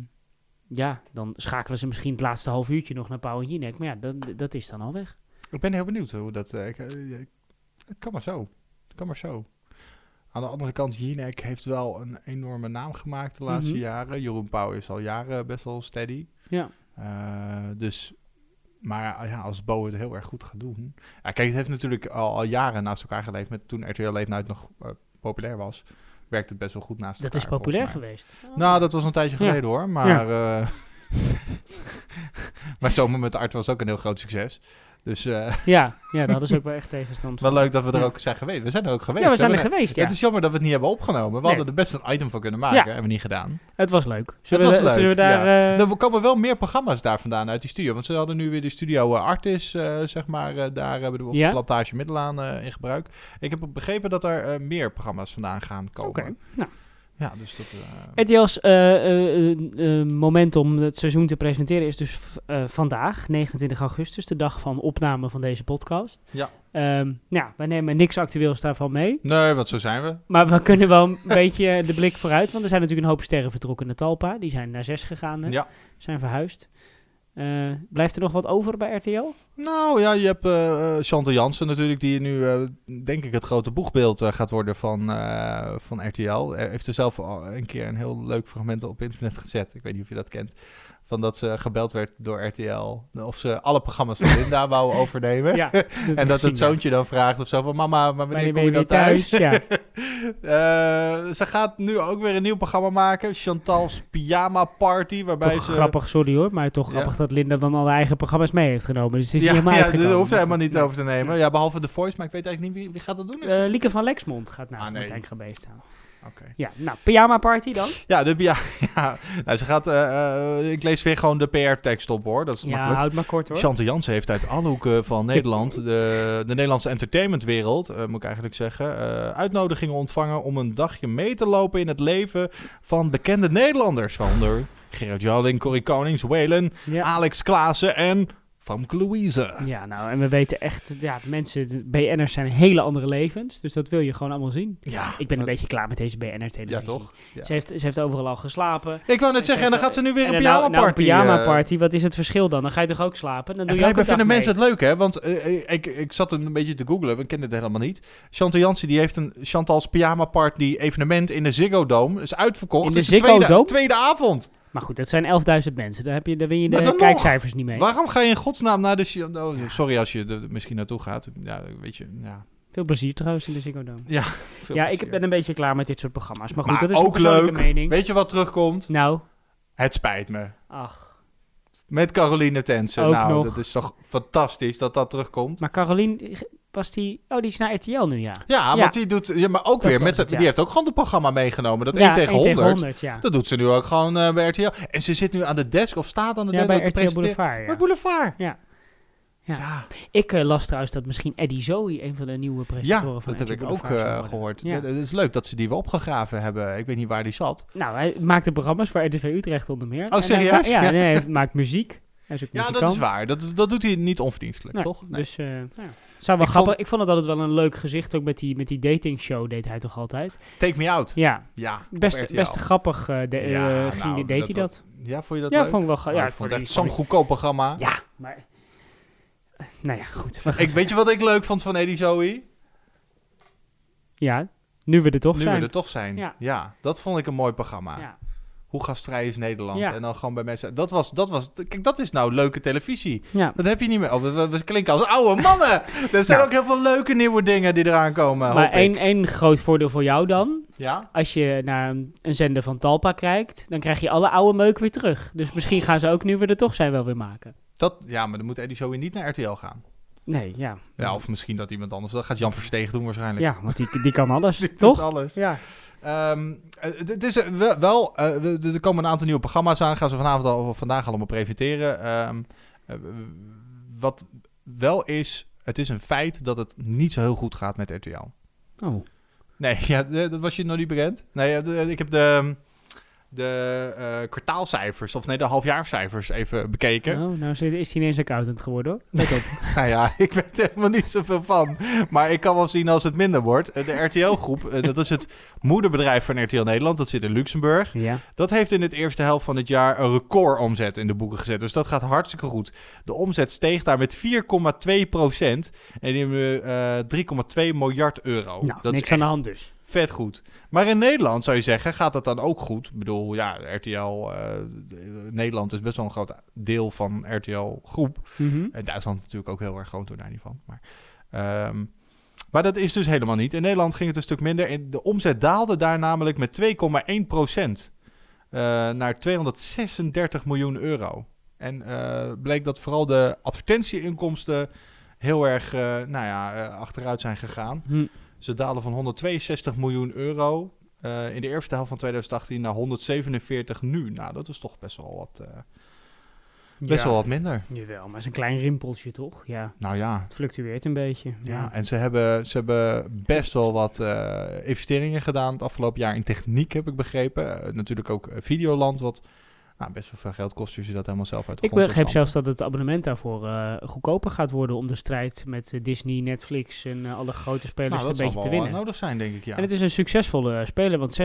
ja, dan schakelen ze misschien het laatste half uurtje nog naar Pauw en Jinek. Maar ja, dat, dat is dan al weg. Ik ben heel benieuwd hoe dat... eh, ik, eh, ik- het kan maar zo. Het kan maar zo. Aan de andere kant, Jinek heeft wel een enorme naam gemaakt de laatste Mhm. jaren. Jeroen Pauw is al jaren best wel steady. Ja. Eh, dus... Maar ja, als Bo het heel erg goed gaat doen... Ja, kijk, het heeft natuurlijk al, al jaren naast elkaar geleefd. Met toen RTL Late Night nog populair was... werkt het best wel goed naast Dat elkaar. is populair geweest. Nou, dat was een tijdje geleden hoor. Maar, eh maar Zomer met Art was ook een heel groot succes. Dus eh, Ja, ja, hadden ze ook wel echt tegenstand wel leuk dat we er Ja. ook zijn geweest. We zijn er ook geweest. Ja, we zijn er geweest, ja. Het is jammer dat we het niet hebben opgenomen. We Nee. hadden er best een item van kunnen maken. Ja. Hebben we niet gedaan. Het was leuk. Het Zullen was we, leuk. we daar... eh, Er komen wel meer programma's daar vandaan uit die studio. Want ze hadden nu weer de studio eh, Artis, zeg maar. daar hebben we op Ja? Plantage Middelaan in gebruik. Ik heb begrepen dat er meer programma's vandaan gaan komen. Oké, nou. Ja, dus dat... eh, RTL's eh, eh, moment om het seizoen te presenteren is dus vandaag, 29 augustus, de dag van opname van deze podcast. Ja. Ehm, ja, wij nemen niks actueels daarvan mee. Nee, wat zo zijn we. Maar we kunnen wel een beetje de blik vooruit, want er zijn natuurlijk een hoop sterren vertrokken naar Talpa. Die zijn naar zes gegaan, hè? Ja. zijn verhuisd. Eh, blijft er nog wat over bij RTL? Nou ja, je hebt eh, Chantal Jansen natuurlijk, die nu denk ik het grote boegbeeld gaat worden van, van RTL. Hij heeft er zelf al een keer een heel leuk fragment op internet gezet. Ik weet niet of je dat kent. Van dat ze gebeld werd door RTL. Of ze alle programma's van Linda wou overnemen. Ja, dat en dat het ja. zoontje dan vraagt of zo van mama, maar wanneer kom je dan thuis? weer Eh, ze gaat nu ook weer een nieuw programma maken. Chantal's Pyjama Party. Waarbij Toch ze... grappig, sorry hoor, maar toch Ja. grappig dat Linda dan al haar eigen programma's mee heeft genomen. Dus is Ja, niet helemaal ja daar hoeft ze helemaal niet over te nemen. Ja, behalve The Voice, maar ik weet eigenlijk niet wie, wie gaat dat doen. Eh, Lieke van Lexmond gaat naast Ah, nee. Martijn Krabbe staan. Ja, nou, pyjama party dan? Ja, de, ja, ja. Nou, ze gaat, eh, eh, ik lees weer gewoon de PR-tekst op hoor. Dat is Ja, makkelijk. houd maar kort, hoor. Chante Jansen heeft uit alle hoeken van Nederland, de, de Nederlandse entertainmentwereld, eh, moet ik eigenlijk zeggen, eh, uitnodigingen ontvangen om een dagje mee te lopen in het leven van bekende Nederlanders. Waaronder Gerard Joling, Corrie Konings, Whalen, Ja. Alex Klaassen en Famke Louise. Ja, nou, en we weten echt, ja, mensen, de BN'ers zijn hele andere levens. Dus dat wil je gewoon allemaal zien. Ja. Ik ben een beetje klaar met deze BN'er-televisie. Ja, toch? Ja. Ze, heeft, ze heeft overal al geslapen. Ik wou net zeggen, en dan gaat ze nu weer En een nou- pyjama nou, party. een pyjama eh, party, wat is het verschil dan? Dan ga je toch ook slapen? Dan doe En je ook blijkbaar vinden mee. mensen het leuk, hè? Want eh, ik, ik zat een beetje te googlen, we kennen het helemaal niet. Chantal Jansen die heeft een Chantal's Pyjama Party evenement in de Ziggo Dome. is uitverkocht. In de Ziggo tweede, Dome? tweede avond. Maar goed, dat zijn 11.000 mensen. Daar, heb je, daar win je de nog. kijkcijfers niet mee. Waarom ga je in godsnaam naar de... Oh, sorry als je er misschien naartoe gaat. Ja, weet je, ja. Veel plezier trouwens in de Ziggo Dome. Ja, ja ik ben een beetje klaar met dit soort programma's. Maar goed, Maar dat is ook leuk. mening. Weet je wat terugkomt? Nou? Het spijt me. Ach. Met Caroline Tensen. Ook nou, nog. dat is toch fantastisch dat dat terugkomt. Maar Carolien, was die... Oh, die is naar RTL nu, ja. Ja, want die doet, ja, maar ook Dat weer met, het, ja. die heeft ook gewoon het programma meegenomen. Dat Ja, 1 tegen 1 100. tegen 100, ja. Dat doet ze nu ook gewoon eh, bij RTL. En ze zit nu aan de desk of staat aan de Ja, desk. bij RTL. Boulevard, ja. Bij Boulevard. Ja. Ja. Ik eh, las trouwens dat misschien Eddie Zoe een van de nieuwe Ja, presentatoren van dat heb ik ook eh, gehoord. Ja. Ja, Het is leuk dat ze die weer opgegraven hebben. Ik weet niet waar die zat. Nou, hij maakte programma's voor RTV Utrecht onder meer. Oh, hij serieus? ma- ja, Ja. nee, hij maakt muziek. Hij is ook Ja, dat is waar. Dat, dat doet hij niet onverdienstelijk, toch? Nee. Dus, ja. Zou wel Ik grappig. vond- Ik vond het altijd wel een leuk gezicht. Ook met die, met die datingshow deed hij toch altijd. Take Me Out. Ja. Ja, Best, best grappig eh, de, eh, Ja, ging, nou, deed dat hij dat. Ja, vond je dat ja, leuk? vond ik wel. ga- Oh, ja, ik vond het echt zo'n goedkoop programma. Ja, maar... Nou ja, goed. Ik, weet je wat ik leuk vond van Eddie Zoe? Ja, nu we er toch nu zijn. we er toch zijn. Ja. Ja. dat vond ik een mooi programma. Ja. Hoe gastvrij is Nederland? Ja. En dan gewoon bij mensen. Dat was, dat was. Kijk, dat is nou leuke televisie. Ja. Dat heb je niet meer. Oh, we, klinken als oude mannen. er zijn Ja. ook heel veel leuke nieuwe dingen die eraan komen. Maar één, één groot voordeel voor jou dan. Ja? Als je naar een, een zender van Talpa kijkt, dan krijg je alle oude meuk weer terug. Dus misschien gaan ze ook nu we er toch zijn wel weer maken. Dat, ja, maar dan moet Eddie Zoe niet naar RTL gaan. Nee, ja. Ja, of misschien dat iemand anders. Dat gaat Jan Versteeg doen waarschijnlijk. Ja, want die, die kan alles, Die toch? alles. Ja. Ehm, het, het is eh, wel, eh, er komen een aantal nieuwe programma's aan. Gaan ze vanavond al of vandaag allemaal presenteren. Ehm, eh, wat wel is, het is een feit dat het niet zo heel goed gaat met RTL. Oh. Nee, ja, dat was je nog niet bekend. Nee, ik heb de, de eh, kwartaalcijfers, of nee, de halfjaarcijfers even bekeken. Oh, nou zit- is hij ineens accountant geworden hoor. Let op. Nou ja, ik weet er helemaal niet zoveel van. Maar ik kan wel zien als het minder wordt. Eh, De RTL-groep, eh, dat is het moederbedrijf van RTL Nederland. Dat zit in Luxemburg. Ja. Dat heeft in het eerste helft van het jaar een recordomzet in de boeken gezet. Dus dat gaat hartstikke goed. De omzet steeg daar met 4,2 procent. En die hebben eh 3,2 miljard euro. Nou, dat niks is aan de hand dus. Vet goed. Maar in Nederland zou je zeggen, gaat dat dan ook goed? Ik bedoel, ja, RTL eh, Nederland is best wel een groot deel van RTL groep. Mhm. En Duitsland is natuurlijk ook heel erg groot, door daar niet van. Maar, ehm, maar dat is dus helemaal niet. In Nederland ging het een stuk minder. En de omzet daalde daar namelijk met 2,1 procent. eh, naar 236 miljoen euro. En eh, bleek dat vooral de advertentieinkomsten heel erg nou ja, achteruit zijn gegaan. Hm. Ze dalen van 162 miljoen euro eh, in de eerste helft van 2018 naar 147 nu. Nou, dat is toch best wel wat, eh, best Ja. wel wat minder. Jawel, maar het is een klein rimpeltje toch? Ja. Nou ja. Het fluctueert een beetje. Ja, en ze hebben, ze hebben best wel wat eh, investeringen gedaan het afgelopen jaar in techniek, heb ik begrepen. Natuurlijk ook Videoland, wat nou, best wel veel geld kost als je dat helemaal zelf uit de Ik stampen. zelfs dat het abonnement daarvoor eh, goedkoper gaat worden om de strijd met eh, Disney, Netflix en eh, alle grote spelers Nou, dat een beetje te winnen. eh, nodig zijn, denk ik, ja. En het is een succesvolle speler, want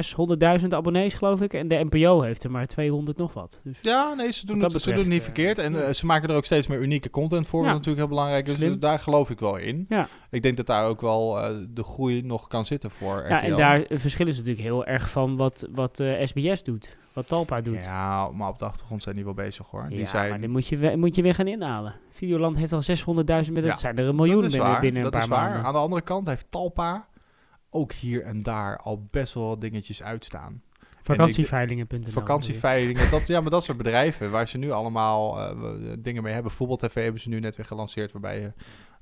600.000 abonnees geloof ik. En de NPO heeft er maar 200 nog wat. Dus Ja, nee, ze doen, het, dat ze doen het niet verkeerd. En ze maken er ook steeds meer unieke content voor, Ja. wat natuurlijk heel belangrijk is. Dus daar geloof ik wel in. Ja. Ik denk dat daar ook wel de groei nog kan zitten voor Ja, RTL. en daar verschillen ze natuurlijk heel erg van wat, wat SBS doet, wat Talpa doet. Ja, maar op de achtergrond zijn die wel bezig hoor. Die Ja, zijn... maar dan moet je, we- moet je weer gaan inhalen. Videoland heeft al 600.000, met Ja, dat zijn er een miljoen binnen, waar, binnen een dat paar is waar. maanden. Aan de andere kant heeft Talpa ook hier en daar al best wel dingetjes uitstaan. Vakantieveilingen.nl. Vakantieveilingen, dat, ja, maar dat soort bedrijven waar ze nu allemaal eh, dingen mee hebben. Voetbal TV hebben ze nu net weer gelanceerd, waarbij je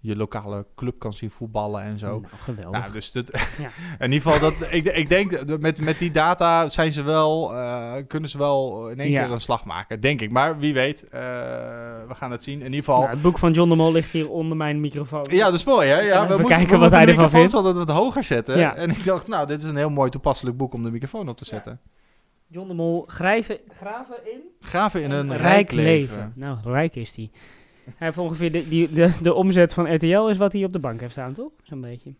je lokale club kan zien voetballen en zo. Nou, geweldig. Nou, dus dat, Ja. in ieder geval, dat, ik, ik denk dat met, met die data zijn ze wel, eh, kunnen ze wel in één Ja. keer een slag maken, denk ik. Maar wie weet, eh, we gaan het zien. In ieder geval. Nou, het boek van John de Mol ligt hier onder mijn microfoon. Ja, dat is mooi, hè? Ja, we moeten, kijken we wat hij ervan vindt. altijd wat hoger zetten. Ja. En ik dacht, nou, dit is een heel mooi toepasselijk boek om de microfoon op te zetten. John de Mol, grijven, graven in? Graven in een rijk leven. Nou, rijk is hij. Hij heeft ongeveer de, die, de, de omzet van RTL is wat hij op de bank heeft staan, toch? Zo'n beetje.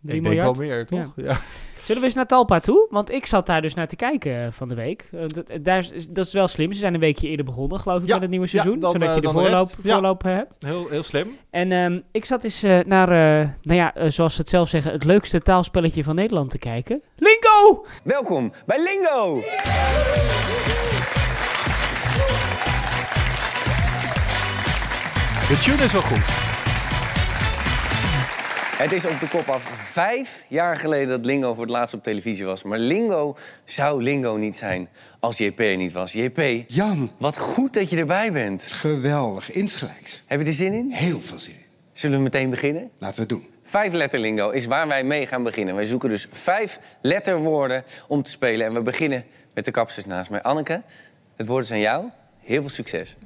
Drie Ik denk miljard? wel meer, toch? Ja. Zullen we eens naar Talpa toe? Want ik zat daar dus naar te kijken eh, van de week. Eh, dat, eh, daar is, dat is wel slim. Ze zijn een weekje eerder begonnen, geloof ik, Ja, met het nieuwe ja, seizoen. dan, zodat je de voorloop, voorloop hebt. Heel, heel slim. En ehm, ik zat eens eh, naar, eh, nou ja, zoals ze het zelf zeggen, het leukste taalspelletje van Nederland te kijken. Lingo! Welkom bij Lingo! De tune is wel goed. Het is op de kop af vijf jaar geleden dat Lingo voor het laatst op televisie was. Maar Lingo zou Lingo niet zijn als JP er niet was. JP, Jan. wat goed dat je erbij bent. Geweldig, insgelijks. Heb je er zin in? Heel veel zin in. Zullen we meteen beginnen? Laten we het doen. Vijf letter lingo is waar wij mee gaan beginnen. Wij zoeken dus vijf letterwoorden om te spelen. En we beginnen met de kapsters naast mij. Anneke, het woord is aan jou. Heel veel succes.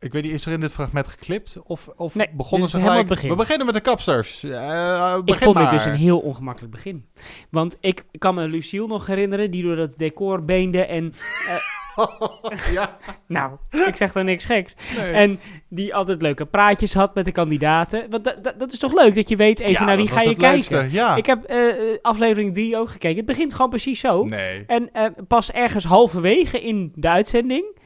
Ik weet niet, is er in dit fragment geklipt? Of, of Nee, begonnen ze gelijk? het begin. We beginnen met de kapsters. Eh, Ik begin vond dit maar. dus een heel ongemakkelijk begin. Want ik kan me Lucille nog herinneren, die door dat decor beende en... eh, ja. nou, ik zeg er niks geks. Nee. En die altijd leuke praatjes had met de kandidaten. Want dat- is toch leuk, dat je weet even Ja, naar wie ga je het leukste, kijken. ja. Ik heb eh, aflevering 3 ook gekeken. Het begint gewoon precies zo. Nee. En pas ergens halverwege in de uitzending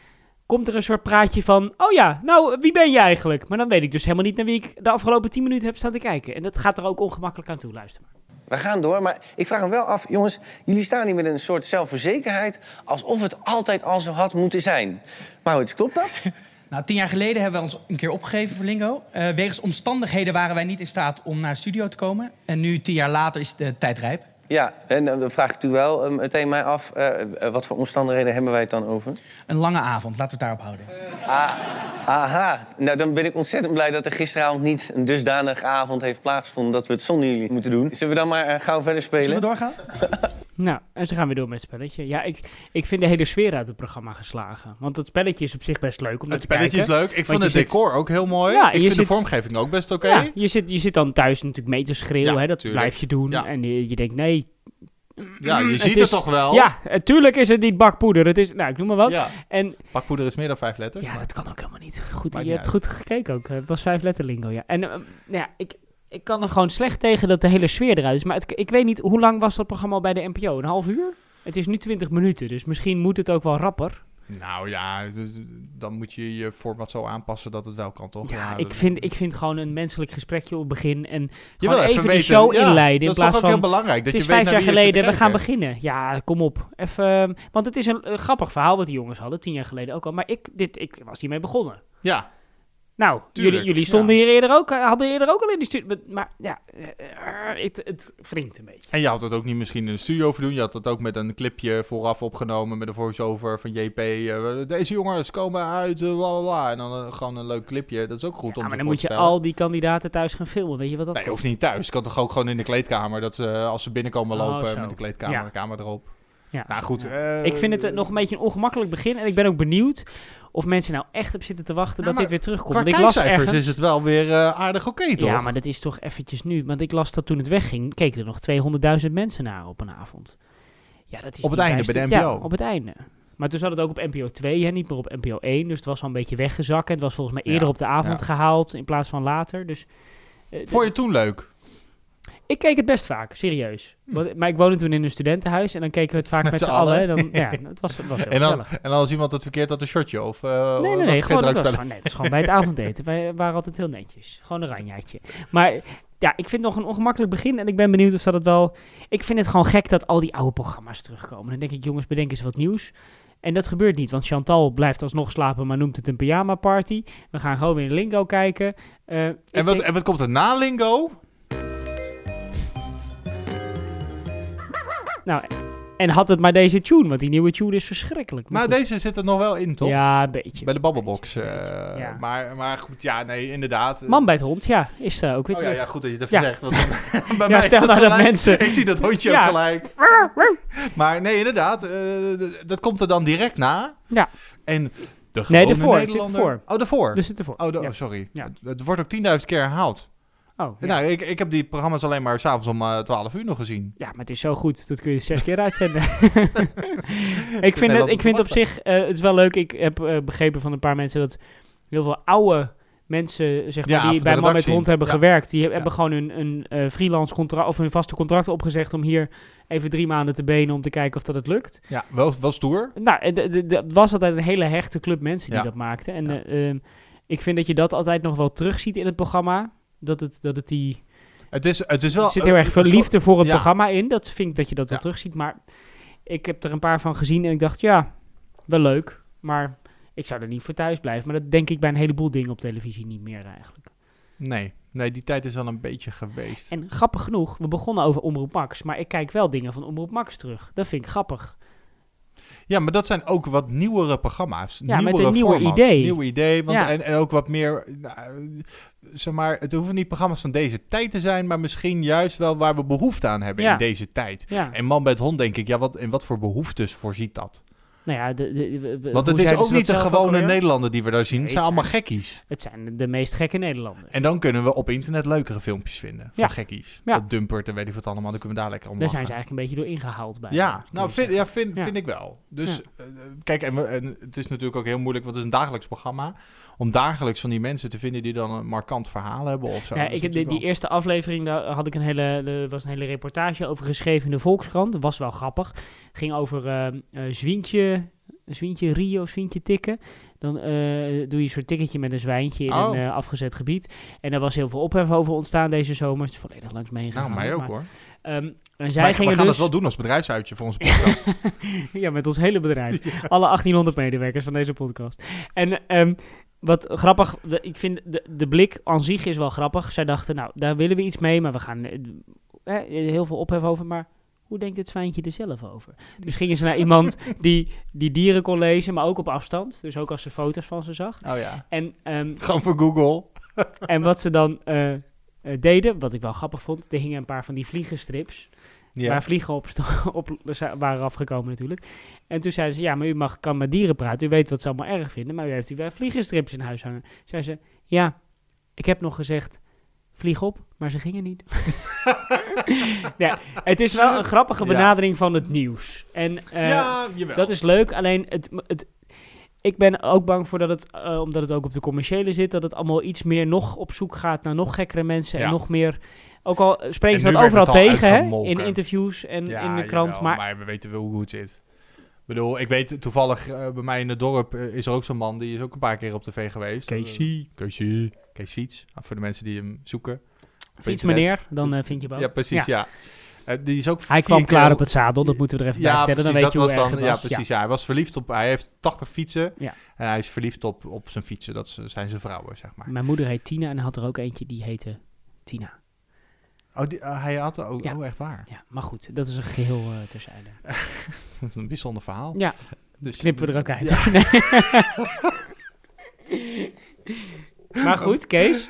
komt er een soort praatje van... Oh ja, nou, wie ben je eigenlijk? Maar dan weet ik dus helemaal niet naar wie ik de afgelopen 10 minuten heb staan te kijken. En dat gaat er ook ongemakkelijk aan toe, luister maar. We gaan door, maar ik vraag me wel af, jongens, jullie staan hier met een soort zelfverzekerheid alsof het altijd al zo had moeten zijn. Maurits, klopt dat? Nou, tien jaar geleden hebben we ons een keer opgegeven voor Lingo. Eh, wegens omstandigheden waren wij niet in staat om naar de studio te komen. En nu, tien jaar later, is de tijd rijp. Ja, en eh, dan vraag ik u wel eh, meteen mij af, eh, wat voor omstandigheden hebben wij het dan over? Een lange avond, laten we het daarop houden. Ah, Aha, nou dan ben ik ontzettend blij dat er gisteravond niet een dusdanige avond heeft plaatsgevonden dat we het zonder jullie moeten doen. Zullen we dan maar eh, gauw verder spelen? Zullen we doorgaan? Nou, en ze gaan weer door met het spelletje. Ja, ik, ik vind de hele sfeer uit het programma geslagen. Want het spelletje is op zich best leuk om Het te spelletje is leuk. Ik vond je het zit- decor ook heel mooi. Ja, ik je vind de zit- vormgeving ook best oké. Ja, je zit, je zit dan thuis natuurlijk mee te schreeuwen. Ja, hè, dat tuurlijk. blijf je doen. Ja. En je, je denkt, nee... Ja, je mm, ziet het is- toch wel? Ja, natuurlijk is het niet bakpoeder. Het is, nou, ik noem maar wat. Ja. En Bakpoeder is meer dan vijf letters. ja, maar- dat kan ook helemaal niet. Goed, Maakt je niet hebt uit. goed gekeken ook. Het was vijf letter lingo, ja. En eh, nou ja, ik, ik kan er gewoon slecht tegen dat de hele sfeer eruit is. Maar het, ik weet niet, hoe lang was dat programma al bij de NPO? Een half uur? Het is nu 20 minuten, dus misschien moet het ook wel rapper. Nou ja, dan moet je je format zo aanpassen dat het wel kan, toch? Ja, ik vind, ik vind gewoon een menselijk gesprekje op het begin en Je gewoon even, even de show ja, inleiden. dat in is plaats toch ook van, heel belangrijk, dat het je is weet vijf naar jaar geleden, we gaan beginnen. Ja, kom op. Even, want het is een, eh, grappig verhaal wat die jongens hadden, tien jaar geleden ook al. Maar ik, dit, ik was hiermee begonnen. Ja. Nou, jullie, Tuurlijk, jullie stonden hier eerder ook, eh, hadden eerder ook al in die studio. Maar ja, eh, eh, het, het wringt een beetje. En je had het ook niet misschien in een studio voor doen. Je had het ook met een clipje vooraf opgenomen met een voice-over van JP. deze jongens komen uit, bla bla bla. En dan gewoon een leuk clipje. Dat is ook goed om Ja, maar je dan moet je al die kandidaten thuis gaan filmen. Weet je wat dat Nee, hoeft niet thuis. Kan toch ook gewoon in de kleedkamer. Dat ze, als ze binnenkomen Oh, lopen met de kleedkamer, Ja. de erop. Ja. Nou goed. ik vind het nog een beetje een ongemakkelijk begin. En ik ben ook benieuwd of mensen nou echt op zitten te wachten dat maar dit weer terugkomt. Want ik las ergens... is het wel weer eh, aardig oké, toch? Ja, maar dat is toch eventjes nu. Want ik las dat toen het wegging, keken er nog 200.000 mensen naar op een avond. Ja, dat is Op het einde, bij de NPO. Ja, op het einde. Maar toen zat het ook op NPO 2, hè, niet meer op NPO 1. Dus het was al een beetje weggezakt. En het was volgens mij eerder Ja, op de avond ja. gehaald in plaats van later. Dus, eh, Vond je het toen leuk? Ik keek het best vaak, serieus. Want- Maar ik woonde toen in een studentenhuis en dan keken we het vaak Met met, z'n allen. Dan, ja, het was, het was heel En dan, gezellig. en dan als iemand het verkeerd had, een shotje? Of, eh, Nee, nee, het nee. Gewoon, het, was gewoon, nee, het gewoon bij het avondeten. Wij waren altijd heel netjes. Gewoon een ranjaatje. Maar ja, ik vind het nog een ongemakkelijk begin. En ik ben benieuwd of dat het wel... Ik vind het gewoon gek dat al die oude programma's terugkomen. Dan denk ik, jongens, bedenk eens wat nieuws. En dat gebeurt niet, want Chantal blijft alsnog slapen, maar noemt het een pyjama party. We gaan gewoon weer in Lingo kijken. Eh, En wat, denk- en wat komt er na Lingo? Nou, en had het maar deze tune, want die nieuwe tune is verschrikkelijk. Maar deze zit er nog wel in, toch? Ja, een beetje. Bij de Babbelbox. eh, ja. maar, maar goed, ja, nee, inderdaad. Man bij het hond, ja, is er ook weer Oh ja, terug. ja, goed dat je het even zegt. Want bij Ja, mij stel nou dat mensen- Ik zie dat hondje Ja. ook gelijk. Maar nee, inderdaad. eh, dat komt er dan direct na. Ja. En de Nee, ervoor, het zit Nederlander... ervoor. Oh, daarvoor? Dus het ervoor. Oh, de- Ja. oh, sorry. Ja. Het, het wordt ook 10.000 keer herhaald. Oh, ja. Nou, ik, ik heb die programma's alleen maar s'avonds om eh 12 uur nog gezien. Ja, maar het is zo goed. Dat kun je zes keer uitzenden. ik vind, het, ik vind op zich, eh, het is wel leuk. Ik heb eh, begrepen van een paar mensen dat heel veel oude mensen, zeg maar, Ja, die bij Man met. Hond hebben Ja. gewerkt, die hebben gewoon een, een freelance contract of een vaste contract opgezegd om hier even drie maanden te benen om te kijken of dat het lukt. Ja, wel, wel stoer. Nou, het was altijd een hele hechte club mensen die dat maakten. En eh, ehm, ik vind dat je dat altijd nog wel terugziet in het programma. Dat het, dat het die... Het is, het is wel... Er zit heel erg veel liefde voor het Ja. programma in. Dat vind ik dat je dat wel Ja. terugziet. Maar ik heb er een paar van gezien en ik dacht, ja, wel leuk. Maar ik zou er niet voor thuis blijven. Maar dat denk ik bij een heleboel dingen op televisie niet meer eigenlijk. Nee, nee, die tijd is al een beetje geweest. En grappig genoeg, we begonnen over Omroep Max. Maar ik kijk wel dingen van Omroep Max terug. Dat vind ik grappig. Ja, maar dat zijn ook wat nieuwere programma's. Ja, met nieuwere een idee. Nieuw idee. Want Ja. en, en ook wat meer... nou, zeg maar, het hoeven niet programma's van deze tijd te zijn... maar misschien juist wel waar we behoefte aan hebben Ja. in deze tijd. Ja. En Man bij het Hond denk ik... ja, wat, in wat voor behoeftes voorziet dat? Nou ja, de, de, Want het is ook niet de gewone? Nederlander die we daar zien. Nee, het zijn allemaal gekkies. Het zijn de meest gekke Nederlanders. En dan kunnen we op internet leukere filmpjes vinden. Van Ja. gekkies. Ja. Dat Dumpert en weet ik wat allemaal. Dan kunnen we daar lekker om Daar zijn ze eigenlijk een beetje door ingehaald bij. Ja, nou, vind, ja, vind, vind ik wel. Dus Ja. eh, kijk, en, we- en het is natuurlijk ook heel moeilijk, want het is een dagelijks programma. Om dagelijks van die mensen te vinden die dan een markant verhaal hebben of zo. Ja, Dat ik, die, eerste aflevering, daar had ik een hele, er was een hele reportage over geschreven in de Volkskrant. Dat was wel grappig. ging over eh eh, zwientje, zwientje Rio, zwientje tikken. Dan eh, doe je een soort ticketje met een zwijntje in Oh. een eh, afgezet gebied. En daar was heel veel ophef over ontstaan deze zomer. Het is volledig langs meegegaan. Nou, mij ook maar, hoor. ehm, en zij Maar we gingen gaan dus... het wel doen als bedrijfsuitje voor onze podcast. ja, met ons hele bedrijf. Alle 1800 medewerkers van deze podcast. En ehm, wat grappig, ik vind de, de blik aan zich is wel grappig. Zij dachten, nou, daar willen we iets mee, maar we gaan eh, eh, heel veel ophef over. Maar hoe denkt het zwijntje er zelf over? Dus gingen ze naar iemand die, die dieren kon lezen, maar ook op afstand. Dus ook als ze foto's van ze zag. Oh ja. En, ehm, Gewoon voor Google. en wat ze dan eh, eh, deden, wat ik wel grappig vond, er hingen een paar van die vliegenstrips. Ja. Waar vliegen op, op waren afgekomen natuurlijk. En toen zeiden ze, ja, maar u mag, kan met dieren praten. U weet wat ze allemaal erg vinden, maar u heeft wel vliegenstrips in huis hangen. Zei ze, ja, ik heb nog gezegd, vlieg op, maar ze gingen niet. ja, het is wel een grappige Ja. benadering van het nieuws. En eh, Ja, dat is leuk, alleen het, het, ik ben ook bang voor dat het, eh, omdat het ook op de commerciële zit, dat het allemaal iets meer nog op zoek gaat naar nog gekkere mensen en nog meer... Ook al spreken En ze dat overal tegen, hè? In interviews en Ja, in de krant. jawel, maar, we weten wel hoe het zit. Ik bedoel, ik weet toevallig eh, bij mij in het dorp eh, is er ook zo'n man die is ook een paar keer op tv geweest. Casey. Eh, Casey. Ah, voor de mensen die hem zoeken. Fiets meneer, dan eh, vind je hem ook. Ja, precies, ja. Eh, die is ook Hij kwam klaar op- op het zadel, dat moeten we er even bij ja, vertellen. Dan precies, weet je hoe dan, was. Ja, precies. Ja. Hij was verliefd op... Hij heeft 80 fietsen. En hij is verliefd op, op zijn fietsen. Dat zijn zijn vrouwen, zeg maar. Mijn moeder heet Tina en had er ook eentje die heette Tina. Oh, die, eh, hij had er ook... Ja. Oh, echt waar? Ja, maar goed, dat is een geheel eh, terzijde. Een bijzonder verhaal. Ja, Dus, knippen we er ook uit. Ja. Nee. maar goed, Kees.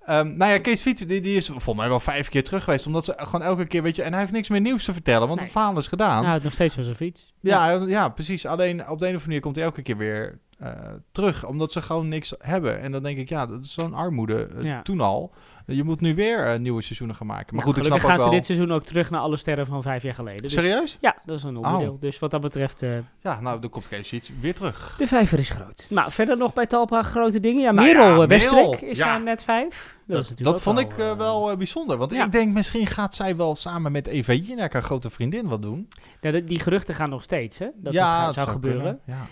Ehm, nou ja, Kees Fietsen, die, die is volgens mij wel vijf keer terug geweest. Omdat ze gewoon elke keer, weet je... En hij heeft niks meer nieuws te vertellen, want het verhaal is gedaan. Nou, het nog steeds zijn fiets. Ja, ja. ja, precies. Alleen op de een of andere manier komt hij elke keer weer eh, terug. Omdat ze gewoon niks hebben. En dan denk ik, ja, dat is zo'n armoede Ja. toen al. Je moet nu weer eh, nieuwe seizoenen gaan maken. Maar goed, ik snap ook ze wel... dit seizoen ook terug naar alle sterren van vijf jaar geleden. Dus- Serieus? Ja, dat is een onderdeel. Oh. Dus wat dat betreft, eh, Ja, nou, dan komt Kees Fiets weer terug. de vijver is groot. Nou, verder nog bij Talpa grote dingen. Ja, Nou Merel ja, eh, is daar net vijf. Dat, vond ik wel, wel bijzonder. Want ja. ik denk, misschien gaat zij wel samen met Eva Jinek, haar grote vriendin, wat doen. Ja, die geruchten gaan nog steeds, hè? Dat Ja, dat zou zou gebeuren. ja.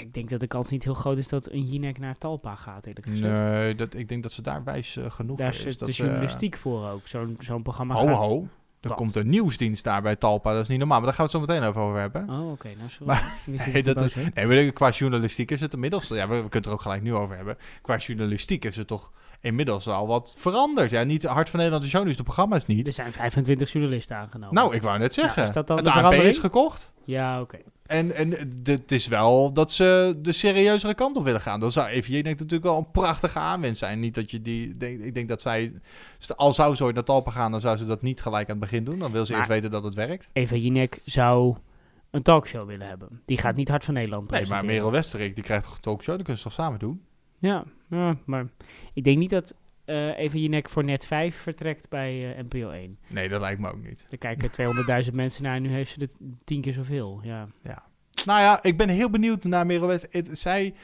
Ik denk dat de kans niet heel groot is dat een Jinek naar Talpa gaat, eerlijk gezegd. Nee, dat, ik denk dat ze daar wijs eh, genoeg Daar is is. de dat ze- journalistiek voor ook. Zo'n zo'n programma Ho, gaat... ho. Er Wat? komt een nieuwsdienst daar bij Talpa. Dat is niet normaal. Maar daar gaan we het zo meteen over, over hebben. Oh, oké. Nou, sorry. Maar, nee, dat, boos, nee, maar qua journalistiek is het inmiddels... Ja, we, we kunnen het er ook gelijk nu over hebben. Qua journalistiek is het toch inmiddels al wat veranderd. Ja, niet Hart van Nederland de show, dus de programma's niet. Er zijn 25 journalisten aangenomen. Nou, ik wou net zeggen. Nou, is dat dan het de ANP is gekocht. Ja, oké. En, en het is wel dat ze de serieuzere kant op willen gaan. Dan zou even, je denkt natuurlijk wel een prachtige aanwinst zijn. Niet dat je die, denk, ik denk dat zij, al zou ze ooit naar Talpa gaan, dan zou ze dat niet gelijk aan het begin doen. Dan wil ze Maar- eerst weten dat het werkt. Eva Jinek zou een talkshow willen hebben. Die gaat niet Hart van Nederland Nee, maar. Merel Westerik, die krijgt toch een talkshow, dat kunnen ze toch samen doen? Ja, ja, maar ik denk niet dat eh Eva Jinek voor net 5 vertrekt bij eh, NPO 1. Nee, dat lijkt me ook niet. Er kijken 200.000 mensen naar en nu heeft ze er tien keer zoveel. Ja. Ja. Nou ja, ik ben heel benieuwd naar Merel. Het- Zij,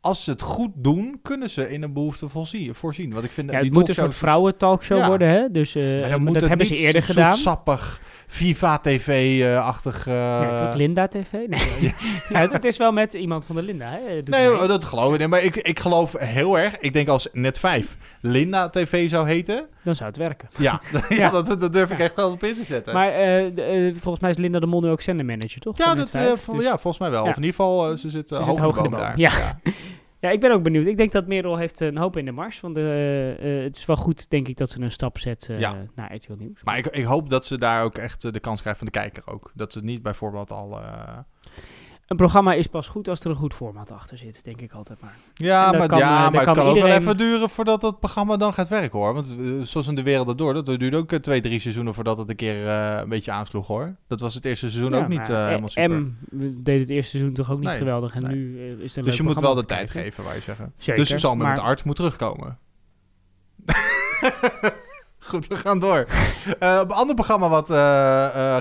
als ze het goed doen, kunnen ze in een behoefte voorzien. voorzien. Want ik vind Ja, die het moet een soort vrouwentalkshow Ja. worden, hè? Dus eh, Maar dan moet dat het hebben ze niet eerder zo gedaan. sappig, Viva TV-achtig... Ja, het wordt Linda TV? Nee. ja, het is wel met iemand van de Linda, hè? Nee, mee. dat geloof ik niet. Maar ik, ik geloof heel erg. Ik denk als net 5 Linda TV zou heten. Dan zou het werken. Ja, ja. Ja. dat, dat durf ik Ja. echt wel op in te zetten. Maar eh, eh, volgens mij is Linda de Mol nu ook zendermanager, toch? ja, dat, Net eh, 5, vol- dus- ja, volgens mij wel. Ja. Of in ieder geval, eh, ze zit, Ze eh, zit hoog, hoog in de boom. daar. Ja. Ja, ik ben ook benieuwd. Ik denk dat Merel heeft een hoop in de mars. Want eh, eh, het is wel goed, denk ik, dat ze een stap zet eh, Ja. naar RTL Nieuws. Maar ik, ik hoop dat ze daar ook echt de kans krijgt van de kijker ook. Dat ze niet bijvoorbeeld al... Een programma is pas goed als er een goed format achter zit, denk ik altijd maar. Ja, En dan maar, kan, eh, ja, maar het kan ook iedereen- wel even duren voordat het programma dan gaat werken hoor. Want eh, zoals in de wereld dat door, dat duurde ook eh, twee, drie seizoenen voordat het een keer een beetje aansloeg hoor. Dat was het eerste seizoen Ja, ook niet maar, helemaal super. M deed het eerste seizoen toch ook niet Nee, geweldig. En nee. nu is het een Dus leuk je moet wel de tijd kijken. geven, wou je zeggen. Zeker, dus Sander met maar- de arts moet terugkomen. Goed, we gaan door. Een ander programma wat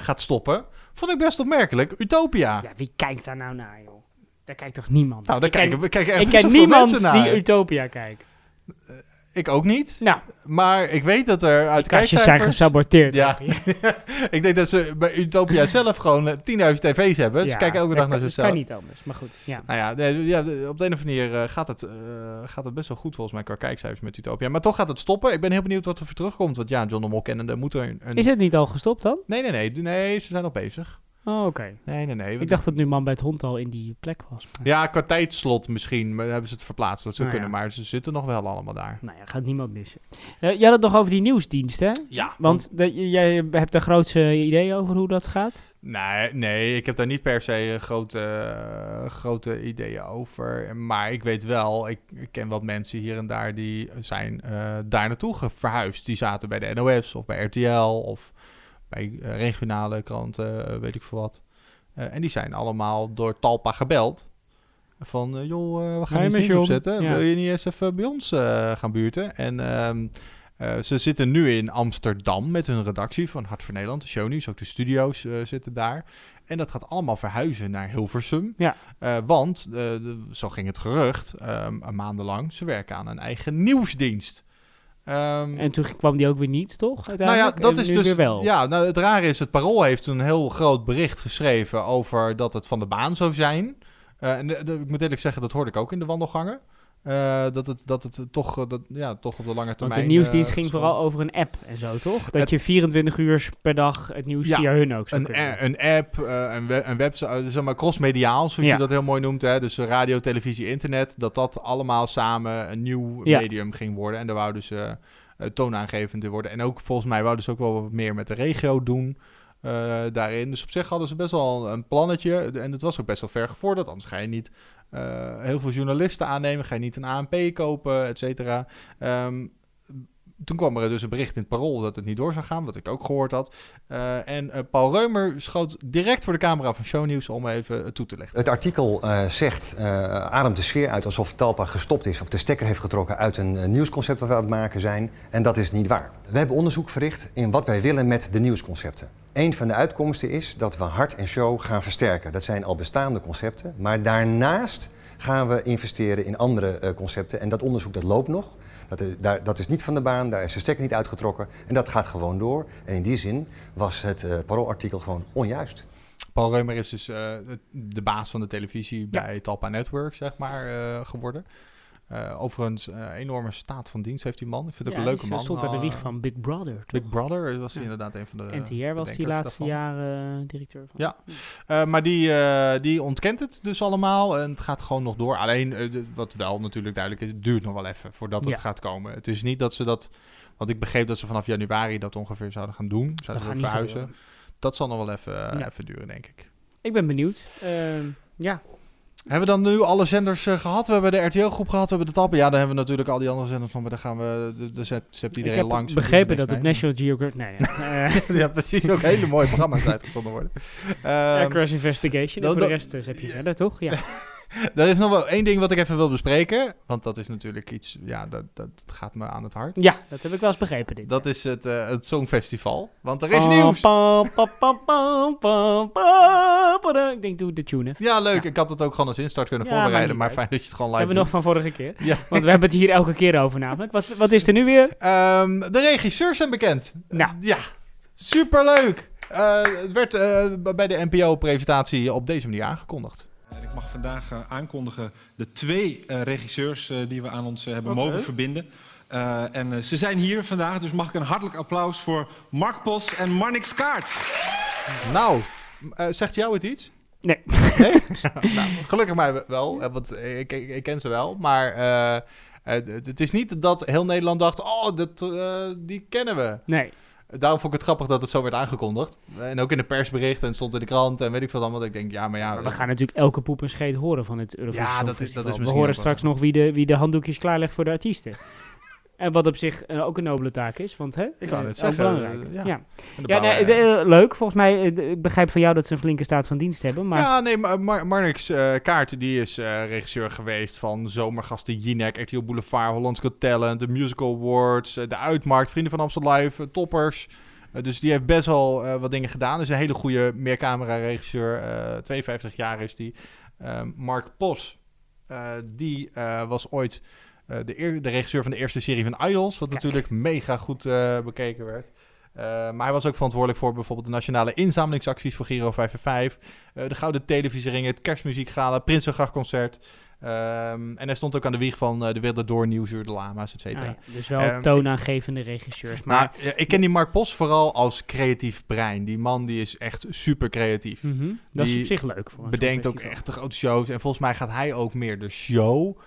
gaat stoppen, vond ik best opmerkelijk. Utopia. Ja, wie kijkt daar nou naar, joh? Daar kijkt toch niemand Nou, daar Ik ken- kijken we kijken Ik ken niemand mensen die naar. Utopia kijkt. Ik ook niet. Nou. Maar ik weet dat er uit kastjes zijn kijkcijfers... gesaboteerd. Ja. ik denk dat ze bij Utopia zelf gewoon eh, 10.000 tv's hebben. Ze Ja, kijken elke dat dag naar zichzelf. Dat kan niet anders, maar goed. Ja. Nou ja, nee, ja, op de een of andere manier eh, gaat, het, eh, gaat het best wel goed volgens mij qua kijkcijfers met Utopia. Maar toch gaat het stoppen. Ik ben heel benieuwd wat er voor terugkomt. Want ja, John de Mol kennende moet er een... Is het niet al gestopt dan? Nee, nee, nee. Nee, ze zijn nog bezig. Oh, oké. Nee, nee, nee. Ik dacht dat nu man bij het hond al in die plek was. maar- Ja, qua tijdslot misschien. Maar hebben ze het verplaatst. Dat zou Nou kunnen. ja. Maar ze zitten nog wel allemaal daar. Nou ja, gaat niemand missen. Jij had het nog over die nieuwsdienst, hè? Ja, Want de- jij hebt de grootste idee over hoe dat gaat? Nee, nee, ik heb daar niet per se eh, grote, eh, grote ideeën over. Maar ik weet wel, ik, ik ken wat mensen hier en daar die zijn daar naartoe verhuisd. Die zaten bij de NOS of bij RTL of bij eh, regionale kranten, eh, weet ik veel wat. Eh, en die zijn allemaal door Talpa gebeld. Van, joh, we gaan Hey, iets opzetten. Ja. Wil je niet eens even bij ons gaan buurten? En ehm, eh, ze zitten nu in Amsterdam met hun redactie van Hart voor Nederland, de shownieuws. Ook de studio's zitten daar. En dat gaat allemaal verhuizen naar Hilversum. Ja. Want, de- zo ging het gerucht, ehm, een maandenlang, ze werken aan een eigen nieuwsdienst. Ehm, En toen kwam die ook weer niet, toch? nou ja, dat En is dus. weer wel. Ja, nou, het rare is, het Parool heeft een heel groot bericht geschreven over dat het van de baan zou zijn. Eh, en de- de- ik moet eerlijk zeggen, dat hoorde ik ook in de wandelgangen. Eh, dat, het, dat het toch, eh, dat, ja, toch op de lange Want termijn. de nieuwsdienst eh, ging vooral over een app en zo, toch? Dat Het- je 24 uur per dag het nieuws Ja, via hun ook zou een, kunnen a- een app, een, we- een website, zeg maar crossmediaal, zoals Ja. je dat heel mooi noemt. Hè? Dus radio, televisie, internet, dat dat allemaal samen een nieuw Ja. medium ging worden. En daar wouden ze eh, toonaangevend in worden. En ook volgens mij wouden ze ook wel wat meer met de regio doen. daarin. Dus op zich hadden ze best wel een plannetje. En het was ook best wel ver gevorderd. Anders ga je niet heel veel journalisten aannemen. Ga je niet een ANP kopen, et cetera. Ehm, toen kwam er dus een bericht in het Parool dat het niet door zou gaan, wat ik ook gehoord had. Eh, en eh, Paul Reumer schoot direct voor de camera van Shownieuws om even toe te lichten. Het artikel eh, zegt, eh, ademt de sfeer uit alsof Talpa gestopt is of de stekker heeft getrokken uit een eh, nieuwsconcept wat we aan het maken zijn. En dat is niet waar. We hebben onderzoek verricht in wat wij willen met de nieuwsconcepten. Een van de uitkomsten is dat we hart en show gaan versterken. Dat zijn al bestaande concepten. Maar daarnaast gaan we investeren in andere eh, concepten. En dat onderzoek dat loopt nog. Dat, is- daar, dat is niet van de baan, daar is de stekker niet uitgetrokken. En dat gaat gewoon door. En in die zin was het eh paroolartikel gewoon onjuist. Paul Reumer is dus eh, de baas van de televisie bij Talpa Network, zeg maar, geworden. Eh, overigens, eh, enorme staat van dienst heeft die man. Ik vind het ook Ja, een leuke man. stond aan de Eh, wieg van Big Brother. Big Brother was hij Ja. inderdaad een van de NTR was die laatste daarvan. jaren eh, directeur van. Ja, Eh, maar die, eh, die ontkent het dus allemaal en het gaat gewoon nog door. Alleen, eh, wat wel natuurlijk duidelijk is, het duurt nog wel even voordat het gaat komen. Het is niet dat ze dat, want ik begreep dat ze vanaf januari dat ongeveer zouden gaan doen. Zouden ze verhuizen. gebeuren. Dat zal nog wel even, eh, even duren, denk ik. Ik ben benieuwd. Ehm, ja. Hebben we dan nu alle zenders eh, gehad? We hebben de RTL-groep gehad, we hebben de Tappen. Ja, dan hebben we natuurlijk al die andere zenders nog, maar dan gaan we, de, de zet, zet Ik iedereen heb langs. begrepen dat op National Geographic... Nee, ja. Eh, ja, precies. Ook hele mooie programma's uitgezonden worden. Ja, Ehm, Crash Investigation. En dan- voor de rest eh, heb je verder, toch? Ja. Er is nog wel één ding wat ik even wil bespreken. Want dat is natuurlijk iets, ja, dat, dat gaat me aan het hart. Ja, dat heb ik wel eens begrepen, dit. Dat is het, eh, het Songfestival. Want er is nieuws. Ik denk, doe de tune even. Ja, leuk. Ik had het ook gewoon als instart kunnen Ja, voorbereiden. Maar fijn dat je het gewoon live hebben we nog van vorige keer. Ja. Want we hebben het hier elke keer over namelijk. Wat, wat is er nu weer? Ehm, de regisseurs zijn bekend. Nou. Ja, superleuk. Eh, het werd eh, bij de NPO-presentatie op deze manier aangekondigd. En ik mag vandaag eh, aankondigen de twee eh, regisseurs eh, die we aan ons hebben mogen verbinden. Eh, en ze zijn hier vandaag, dus mag ik een hartelijk applaus voor Mark Pos en Marnix Kaart. Nou, zegt jou het iets? Nee. Nee? nou, gelukkig mij wel, want ik, ik, ik ken ze wel. Maar eh, het, het is niet dat heel Nederland dacht, oh, dat, eh, die kennen we. Nee. Daarom vond ik het grappig dat het zo werd aangekondigd. En ook in de persbericht en stond in de krant en weet ik veel allemaal. Dat ik denk, ja, maar ja... Maar we gaan natuurlijk elke poep en scheet horen van het Eurovisie Ja, dat is- Songfestival. dat is We horen straks nog wie de, wie de handdoekjes klaarlegt voor de artiesten. En wat op zich eh, ook een nobele taak is, want hè, Ik wou eh, ook zeggen, belangrijk. ja. ja. Nee, de- eh, leuk. Volgens mij, ik begrijp van jou dat ze een flinke staat van dienst hebben, maar Ja, nee, maar Mar Marnix Kaart, die is regisseur geweest van Zomergasten Jinek, RTL Boulevard, Hollands Got Talent, de Musical Awards, de Uitmarkt, Vrienden van Amsterdam Live, Toppers. Dus die heeft best wel wat dingen gedaan. Is een hele goede meercamera-regisseur. eh 52 jaar is die. Ehm, Mark Pos, die was ooit de, eer- de regisseur van de eerste serie van Idols, wat natuurlijk mega goed eh, bekeken werd. Eh, maar hij was ook verantwoordelijk voor bijvoorbeeld de nationale inzamelingsacties voor Giro 5 en 5. eh, de Gouden Televisiering, het Kerstmuziekgala, Prinsengrachtconcert. Ehm, en hij stond ook aan de wieg van uh, de Wereld Door, Nieuwsuur, de Lama's, et cetera. Ja. Dus wel um, toonaangevende regisseurs. Maar... Nou, ik ken die Mark Pos vooral als creatief brein. Die man die is echt super creatief. Mm -hmm. Dat is op zich leuk. Voor bedenkt ook echt de grote shows. En volgens mij gaat hij ook meer de show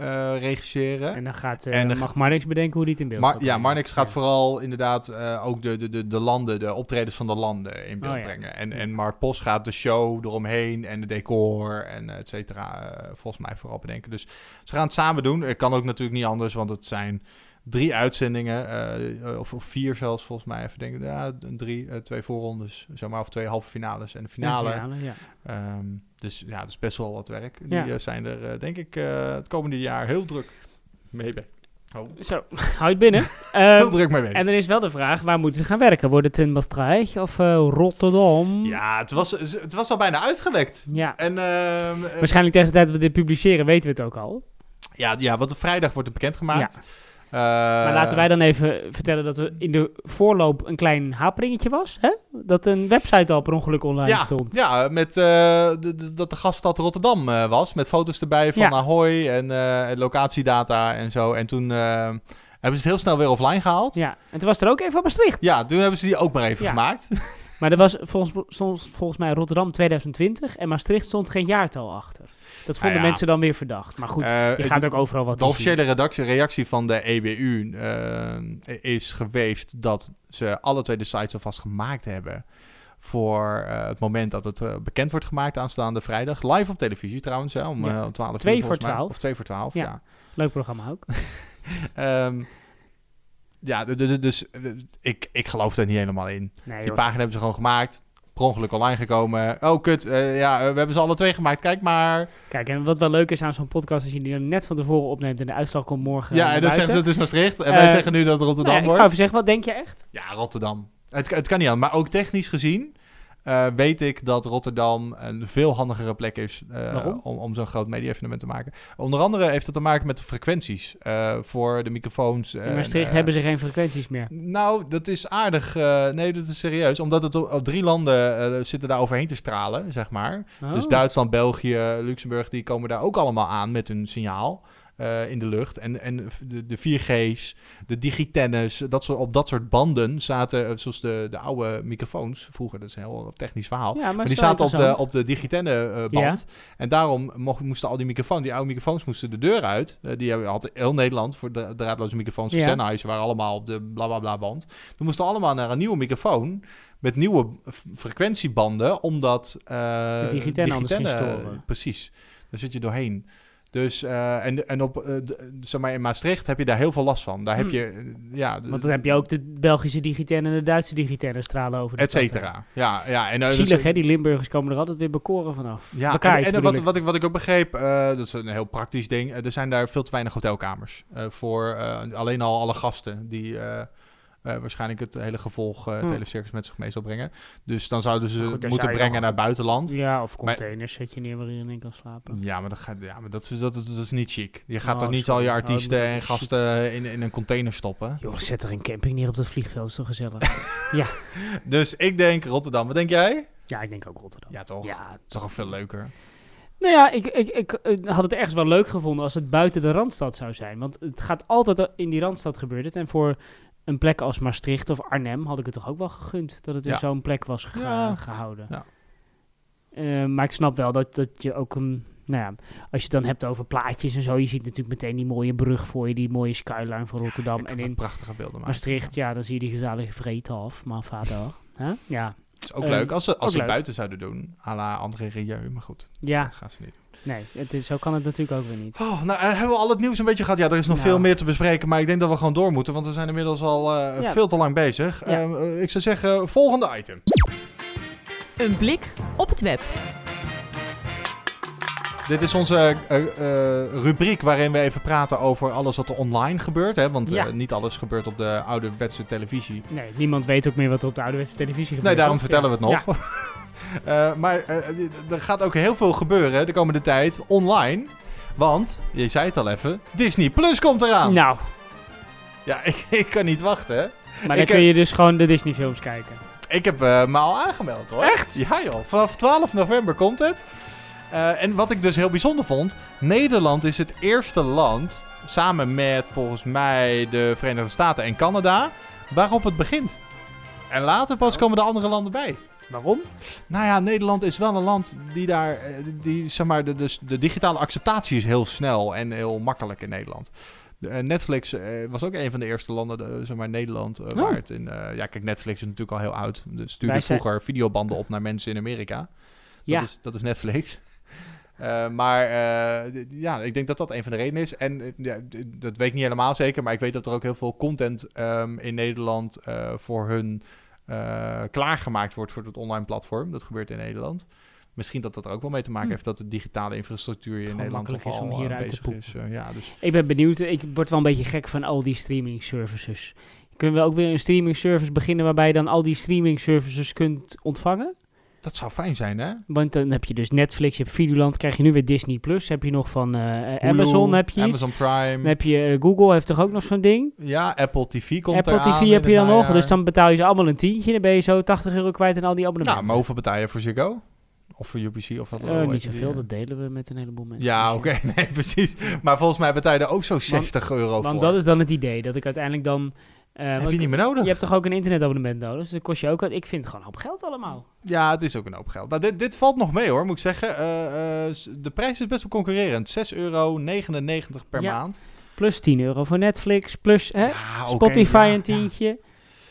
uh, regisseren. En dan gaat uh, en dan mag Marnix bedenken hoe die het in beeld Mar Ja, Marnix gaat ja. vooral inderdaad uh, ook de, de, de, de landen, de optredens van de landen in beeld Oh, ja. brengen. En, en Mark Pos gaat de show eromheen en de decor en et cetera, volgens mij vooral bedenken. Dus ze gaan het samen doen. Het kan ook natuurlijk niet anders, want het zijn drie uitzendingen, uh, of, of, vier zelfs volgens mij. Even denken, ja, drie, uh, twee voorrondes, zeg maar, of twee halve finales en de finale. finale ja. um, dus ja, dat is best wel wat werk. Die Ja. uh, zijn er, denk ik, het komende jaar heel druk mee bezig. Oh. Zo, hou het binnen. Heel Um, druk mee bezig. En dan is wel de vraag, waar moeten ze gaan werken? Wordt het in Maastricht of eh, Rotterdam? Ja, het was, het was al bijna uitgelekt. Ja. En, ehm, eh, Waarschijnlijk tegen de tijd dat we dit publiceren weten we het ook al. ja, ja, want op vrijdag wordt het bekendgemaakt. Eh, maar laten wij dan even vertellen dat er in de voorloop een klein haperingetje was. Hè? Dat een website al per ongeluk online ja, stond. Ja, met, eh, de, de- dat de gaststad Rotterdam eh, was. Met foto's erbij van Ja. Ahoy en locatiedata en zo. En toen hebben ze het heel snel weer offline gehaald. Ja, en toen was er ook even op Maastricht. Ja, toen hebben ze die ook maar even Ja. gemaakt. Maar er was volgens, volgens mij Rotterdam 2020 en Maastricht stond geen jaartal achter. Dat vonden Nou ja. mensen dan weer verdacht. Maar goed, Eh, je gaat ook overal wat De officiële redactie, reactie van de EBU eh, is geweest dat ze alle twee de sites alvast gemaakt hebben. Voor eh, het moment dat het bekend wordt gemaakt aanstaande vrijdag. Live op televisie trouwens, hè, om, Ja. om 12 uur Twee voor volgens mij. 12. Of 2 voor 12, Ja. ja. Leuk programma ook. Ehm, ja, dus ik, ik geloof er niet helemaal in. Nee, Die joh. pagina hebben ze gewoon gemaakt. Per ongeluk online gekomen. Oh, kut. eh, ja, eh, we hebben ze alle twee gemaakt. Kijk maar. Kijk, en wat wel leuk is aan zo'n podcast, is je die dan net van tevoren opneemt en de uitslag komt morgen. ja, en dan zeggen ze is Maastricht. En wij Eh, zeggen nu dat het Rotterdam nou ja, Ik wordt. ga even zeggen, wat denk je echt? Ja, Rotterdam. Het, het kan niet aan. Maar ook technisch gezien eh, weet ik dat Rotterdam een veel handigere plek is eh, om, om zo'n groot media-evenement te maken. Onder andere heeft het te maken met de frequenties eh, voor de microfoons. In Maastricht hebben ze geen frequenties meer. Nou, dat is aardig. nee, dat is serieus. Omdat het op, op drie landen zitten daar overheen te stralen, zeg maar. Oh. Dus Duitsland, België, Luxemburg, die komen daar ook allemaal aan met hun signaal. Eh, in de lucht. En, en de, de 4G's, de digitennis, dat soort, op dat soort banden zaten, eh, zoals de, de oude microfoons vroeger, dat is een heel technisch verhaal. Ja, maar die zaten op de, op de digitenne eh, band. En daarom mocht, moesten al die microfoons, die oude microfoons, moesten de deur uit. Die altijd heel Nederland voor de draadloze microfoons. Ja. Sennheiser waren allemaal op de bla bla bla band. We moesten allemaal naar een nieuwe microfoon met nieuwe frequentiebanden, omdat eh De digitenne anders ging digitenne- storen. Precies, daar zit je doorheen. Dus eh, en, en op, eh, zeg maar in Maastricht heb je daar heel veel last van. Daar heb Hmm. je, ja, Want dan heb je ook de Belgische digitenne en de Duitse digitenne stralen over de et stad, cetera. Ja, ja. En, eh, dus- Zielig, hè? Die Limburgers komen er altijd weer bekoren vanaf. Ja, en, en wat, ik. wat, ik, wat ik ook begreep, dat is een heel praktisch ding. er zijn daar veel te weinig hotelkamers. voor alleen al alle gasten die waarschijnlijk het hele gevolg, eh, het Hm. hele circus met zich mee zal brengen. Dus dan zouden ze goed, moeten je brengen nog- naar buitenland. Ja, of Maar- containers zet je neer waar iedereen in kan slapen. ja, maar, dat, gaat, ja, maar dat, is- dat, dat, dat is niet chic. Je gaat Oh, toch niet sorry. al je Oh, artiesten dat en gasten in, in een container stoppen? Joh, zet er een camping neer op dat vliegveld, is toch gezellig? ja. Dus ik denk Rotterdam. Wat denk jij? ja, ik denk ook Rotterdam. Ja, toch? Ja, Dat is toch ook veel leuker. Nou ja, ik, ik, ik eh, had het ergens wel leuk gevonden als het buiten de Randstad zou zijn. Want het gaat altijd in die Randstad gebeuren. het. En voor een plek als Maastricht of Arnhem had ik het toch ook wel gegund dat het in Ja. zo'n plek was ge- Ja. gehouden. Ja. Eh, maar ik snap wel dat, dat je ook een... Nou ja, als je het dan hebt over plaatjes en zo, je ziet natuurlijk meteen die mooie brug voor je, die mooie skyline van Rotterdam. en in prachtige beelden. Maastricht, ja, dan zie je die gezellige vreten af, maar vader. Ja. Het is ook Eh, leuk als ze, als ze buiten zouden doen. à la André Rieu, maar goed. Ja. eh, gaan ze niet doen. Nee, het is, zo kan het natuurlijk ook weer niet. Oh, nou, eh, hebben we al het nieuws een beetje gehad? Ja, er is nog Nou. veel meer te bespreken, maar ik denk dat we gewoon door moeten, want we zijn inmiddels al eh, Ja. veel te lang bezig. Ja. Ehm, eh, ik zou zeggen, volgende item. Een blik op het web. Dit is onze eh, eh, rubriek waarin we even praten over alles wat er online gebeurt. Hè? Want Ja. niet alles gebeurt op de ouderwetse televisie. Nee, niemand weet ook meer wat er op de ouderwetse televisie gebeurt. Nee, daarom vertellen we Ja. het nog. Eh, maar eh, er gaat ook heel veel gebeuren de komende tijd online. Want, je zei het al even, Disney Plus komt eraan. Nou, Ja, ik, ik kan niet wachten. hè. maar dan ik, kun heb, je dus gewoon de Disney films kijken. ik heb eh, me al aangemeld hoor. Echt? Ja joh, vanaf 12 november komt het. Eh, en wat ik dus heel bijzonder vond, Nederland is het eerste land, samen met volgens mij de Verenigde Staten en Canada, waarop het begint. En later pas komen de andere landen bij. Waarom? Nou ja, Nederland is wel een land die daar, eh, die, zeg maar, de, de, de digitale acceptatie is heel snel en heel makkelijk in Nederland. De, eh, Netflix eh, was ook een van de eerste landen, de, zeg maar Nederland, Oh. waar het in... ja, kijk, Netflix is natuurlijk al heel oud. De stuurde zijn- vroeger videobanden op naar mensen in Amerika. Dat, Ja. is, dat is Netflix. Maar ja, ik denk dat dat een van de redenen is. En ja, dat weet ik niet helemaal zeker, maar ik weet dat er ook heel veel content ehm, in Nederland voor hun klaargemaakt wordt voor het online platform. Dat gebeurt in Nederland. Misschien dat dat er ook wel mee te maken Hm. heeft dat de digitale infrastructuur hier in Gewoon Nederland toch is om al eh, hieruit te bezig is. Eh, ja, dus Ik ben benieuwd. Ik word wel een beetje gek van al die streaming services. Kunnen we ook weer een streaming service beginnen waarbij je dan al die streaming services kunt ontvangen? Dat zou fijn zijn, hè? Want dan heb je dus Netflix, je hebt Videoland, krijg je nu weer Disney Plus, heb je nog van eh, Hulu, Amazon, heb je. Amazon Prime. Dan heb je eh, Google, heeft toch ook nog zo'n ding? Ja, Apple TV komt Apple TV heb je dan nog, dus dan betaal je ze allemaal een tientje, dan ben je zo 80 euro kwijt en al die abonnementen. Nou, maar hoeveel betaal je voor Ziggo? Of voor UPC? Of wat? Eh, hoe heet niet zoveel, eh? dat delen we met een heleboel mensen. Ja, oké, nee, precies. Maar volgens mij betaal je er ook zo 60 euro Want voor. dat is dan het idee, dat ik uiteindelijk dan... eh, want je ik- niet meer nodig. Je hebt toch ook een internetabonnement nodig, dus dat kost je ook... Ik vind het gewoon een hoop geld allemaal. Ja, het is ook een hoop geld. Nou, dit, dit valt nog mee hoor, moet ik zeggen. Eh, eh, de prijs is best wel concurrerend. 6,99 euro per Ja. maand. Plus 10 euro voor Netflix, plus hè, Spotify ja, een tientje.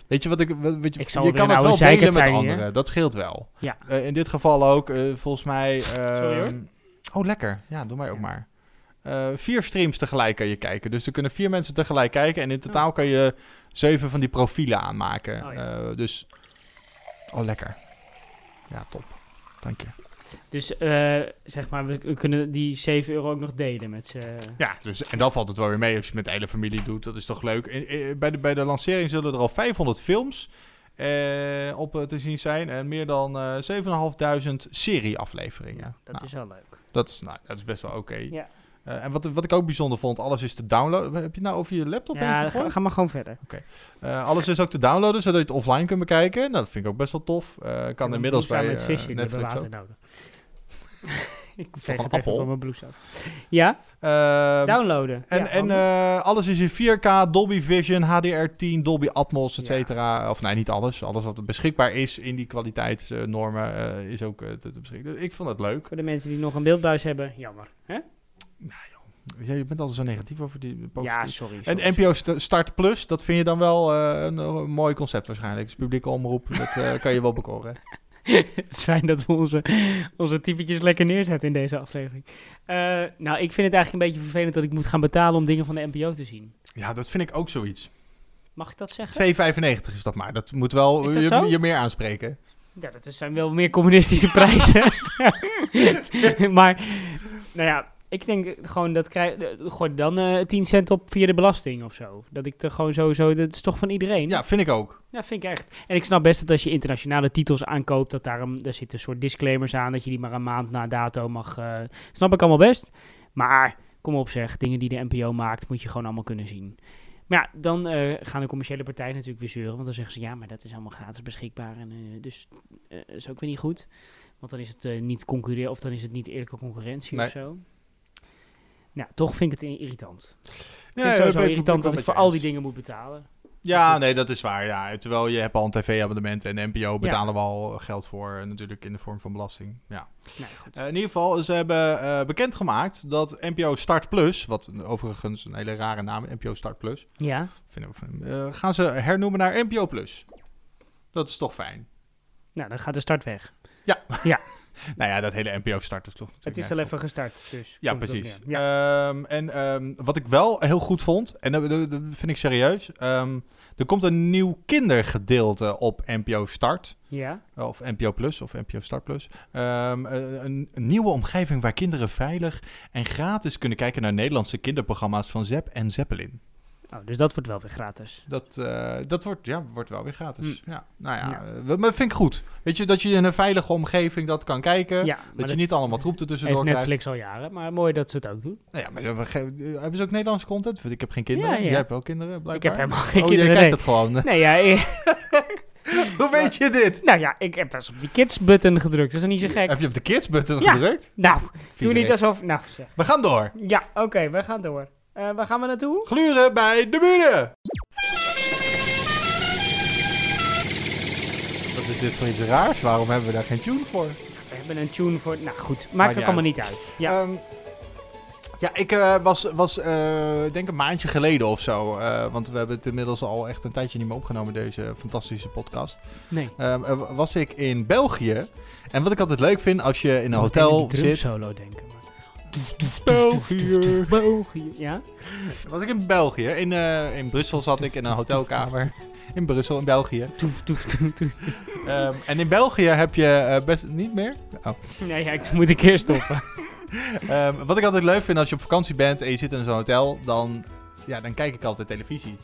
Weet je wat ik... wat- Weet je, Ik zal je kan het wel oude delen met zijn anderen. Dat scheelt wel. Ja. Eh, in dit geval ook, eh, volgens mij... Sorry, hoor. ehm, Oh, lekker. Ja, doe mij ook maar. Eh, vier streams tegelijk kan je kijken. Dus er kunnen vier mensen tegelijk kijken. En in totaal kan je zeven van die profielen aanmaken. Oh, ja. Eh, dus... Oh, lekker. Ja, top. Dank je. Dus eh, zeg maar, we, kunnen die 7 euro ook nog delen met z'n... Ja, dus, en dan valt het wel weer mee als je het met de hele familie doet. Dat is toch leuk. In- in- bij, de, bij de lancering zullen er al 500 films eh, op eh, te zien zijn. En meer dan eh 7.500 serieafleveringen. Dat Nou, is wel leuk. Dat is, nou, dat is best wel oké. Ja. Eh, en wat, wat ik ook bijzonder vond, alles is te downloaden. Heb je nou over je laptop Ja, ga, ga maar gewoon verder. Oké. Eh, alles is ook te downloaden, zodat je het offline kunt bekijken. Nou, dat vind ik ook best wel tof. Eh kan inmiddels bij met visje, Netflix nodig. ik zeg een het appel? van mijn blouse af. Ja? Ehm, Downloaden. En, Ja, en handig. eh, alles is in 4K, Dolby Vision, HDR10, Dolby Atmos, et cetera. Of nee, niet alles. Alles wat beschikbaar is in die kwaliteitsnormen is ook te, te beschikken. Ik vond het leuk. Voor de mensen die nog een beeldbuis hebben, jammer. Hè? Ja, je bent altijd zo negatief over die positief. Ja, sorry, En sorry, NPO St- Start Plus, dat vind je dan wel eh, een, eh, mooi concept waarschijnlijk. Dus publieke omroep, dat eh, kan je wel bekoren. het is fijn dat we onze, onze typetjes lekker neerzetten in deze aflevering. Eh, nou, ik vind het eigenlijk een beetje vervelend dat ik moet gaan betalen om dingen van de NPO te zien. Ja, dat vind ik ook zoiets. Mag ik dat zeggen? 2,95 is dat maar. Dat moet wel dat je, je meer aanspreken. Ja, dat zijn wel meer communistische prijzen. maar, nou ja, ik denk gewoon dat krijg, eh, gooi dan eh 10 cent op via de belasting of zo. Dat ik er gewoon sowieso, dat is toch van iedereen? Ja, vind ik ook. Ja, vind ik echt. En ik snap best dat als je internationale titels aankoopt, dat daar, een, daar zitten een soort disclaimers aan, dat je die maar een maand na dato mag. eh, snap ik allemaal best. Maar, kom op zeg, dingen die de NPO maakt, moet je gewoon allemaal kunnen zien. Maar ja, dan gaan de commerciële partijen natuurlijk weer zeuren. Want dan zeggen ze, ja, maar dat is allemaal gratis beschikbaar. En, dus dat is ook weer niet goed. Want dan is het niet concurreren, of dan is het niet eerlijke concurrentie Nee. of zo. Nou, toch vind ik het irritant. Ik vind het sowieso ben ik- ben irritant dat ik voor al die dingen moet betalen. Ja, nee, dat is waar. Ja. Terwijl je hebt al een tv-abonnement en NPO betalen we al geld voor, eh, natuurlijk in de vorm van belasting. Ja. Nee, goed. Eh, in ieder geval, ze hebben eh, bekendgemaakt dat NPO Start Plus, wat overigens een hele rare naam, NPO Start Plus, Ja. gaan ze hernoemen naar NPO Plus. Dat is toch fijn. Nou, dan gaat de start weg. Ja. Ja. Nou ja, dat hele NPO Start is toch Het is al even gestart, dus. Ja, precies. Ehm, en ehm, wat ik wel heel goed vond, en dat, vind ik serieus, ehm, er komt een nieuw kindergedeelte op NPO Start. Ja. Of NPO Plus of NPO Start Plus. Eh, een, een nieuwe omgeving waar kinderen veilig en gratis kunnen kijken naar Nederlandse kinderprogramma's van Zep en Zeppelin. Oh, dus dat wordt wel weer gratis. Dat, eh, dat wordt, ja, wordt wel weer gratis. Hm. Ja, nou ja, Ja. eh, maar vind ik goed. Weet je, dat je in een veilige omgeving dat kan kijken. Ja, dat je dat niet allemaal troep ertussendoor Heeft krijgt. Netflix al jaren, maar mooi dat ze het ook doen. Nou ja, maar eh, hebben ze ook Nederlandse content? Want ik heb geen kinderen. Ja. Jij hebt wel kinderen, blijkbaar. Ik heb helemaal geen oh, kinderen. jij kijkt nee. het gewoon. Nee, ja, Hoe weet je dit? Nou ja, ik heb pas op die kids-button gedrukt. Dat is niet zo gek. Heb je op de kids-button Ja. gedrukt? Nou, doe niet alsof... Nou, zeg. We gaan door. Ja, oké, we gaan door. Eh, waar gaan we naartoe? Gluren bij de buren. Wat is dit voor iets raars? Waarom hebben we daar geen tune voor? We hebben een tune voor... Nou goed, maakt ook allemaal uit. niet uit. Ja. Ehm, Ja, ik eh, was, was eh, ik denk een maandje geleden of zo. eh, want we hebben het inmiddels al echt een tijdje niet meer opgenomen, deze fantastische podcast. Nee. Ehm, eh, was ik in België. En wat ik altijd leuk vind als je in een Ik hotel zit. drumsolo denken. België. België, ja. Was ik in België. In, eh, in Brussel zat ik in een hotelkamer. In Brussel, in België. Toef, toef, toef, toef. Ehm, en in België heb je eh, best... Niet meer? Oh. Nee, ja, ik moet een keer stoppen. Ehm, wat ik altijd leuk vind als je op vakantie bent en je zit in zo'n hotel, dan, ja, dan kijk ik altijd televisie.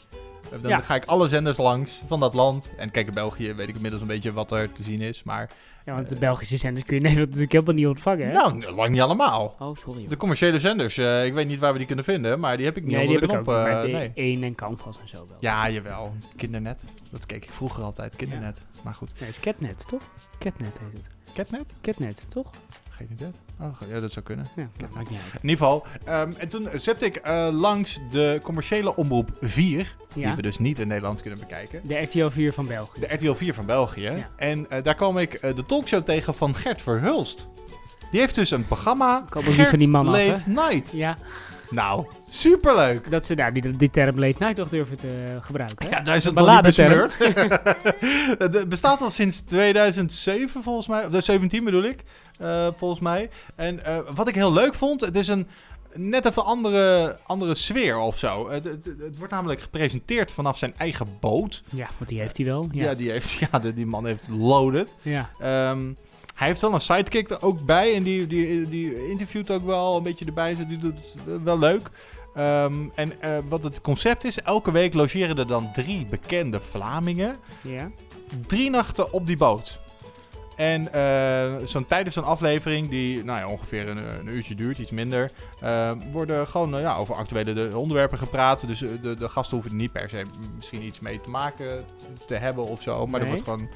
Eh, Dan Ja. ga ik alle zenders langs van dat land. En kijk, in België weet ik inmiddels een beetje wat er te zien is. Maar Ja, want de Belgische zenders kun je Nederland natuurlijk helemaal niet ontvangen, hè? nou, lang niet allemaal. Oh, sorry. De commerciële zenders, eh, ik weet niet waar we die kunnen vinden, maar die heb ik niet Nee, die onder heb ik de knop. de nee. 1 en Canvas en zo wel. Ja, jawel. Kindernet. Dat keek ik vroeger altijd, Kindernet. Maar goed. Nee, het is Catnet, toch? Catnet heet het. Catnet? Catnet, toch? Geen idee. Oh, ja, dat zou kunnen. Ja, dat maakt niet uit. In ieder geval. ehm, en toen zette ik eh, langs de commerciële omroep 4. Die we dus niet in Nederland kunnen bekijken. De RTL 4 van België. De RTL 4 van België. Ja. En eh, daar kwam ik eh, de talkshow tegen van Gert Verhulst. Die heeft dus een programma. Gert van die man af? Late Night. Ja. Nou, superleuk. Dat ze nou, die, die term late night nog durven te eh, gebruiken. hè? Ja, daar is het nog niet besmeurd. het bestaat al sinds 2007 volgens mij. Of 2017 bedoel ik. Eh, volgens mij. En eh, wat ik heel leuk vond, het is een net even andere, andere sfeer of zo. Het, het, het wordt namelijk gepresenteerd vanaf zijn eigen boot. Ja, want die heeft hij wel. Ja, Ja. die, heeft, ja de- die man heeft loaded. Ja. Ehm, hij heeft wel een sidekick er ook bij. En die, die, die interviewt ook wel een beetje erbij. Dus die doet het wel leuk. Ehm, en eh, wat het concept is, elke week logeren er dan drie bekende Vlamingen. Ja. Drie nachten op die boot. En eh, zo'n tijdens zo'n aflevering, die nou ja, ongeveer een, een uurtje duurt, iets minder, eh, worden gewoon eh, ja, over actuele de, onderwerpen gepraat. Dus de, de gasten hoeven er niet per se misschien iets mee te maken te hebben of zo. Maar er wordt gewoon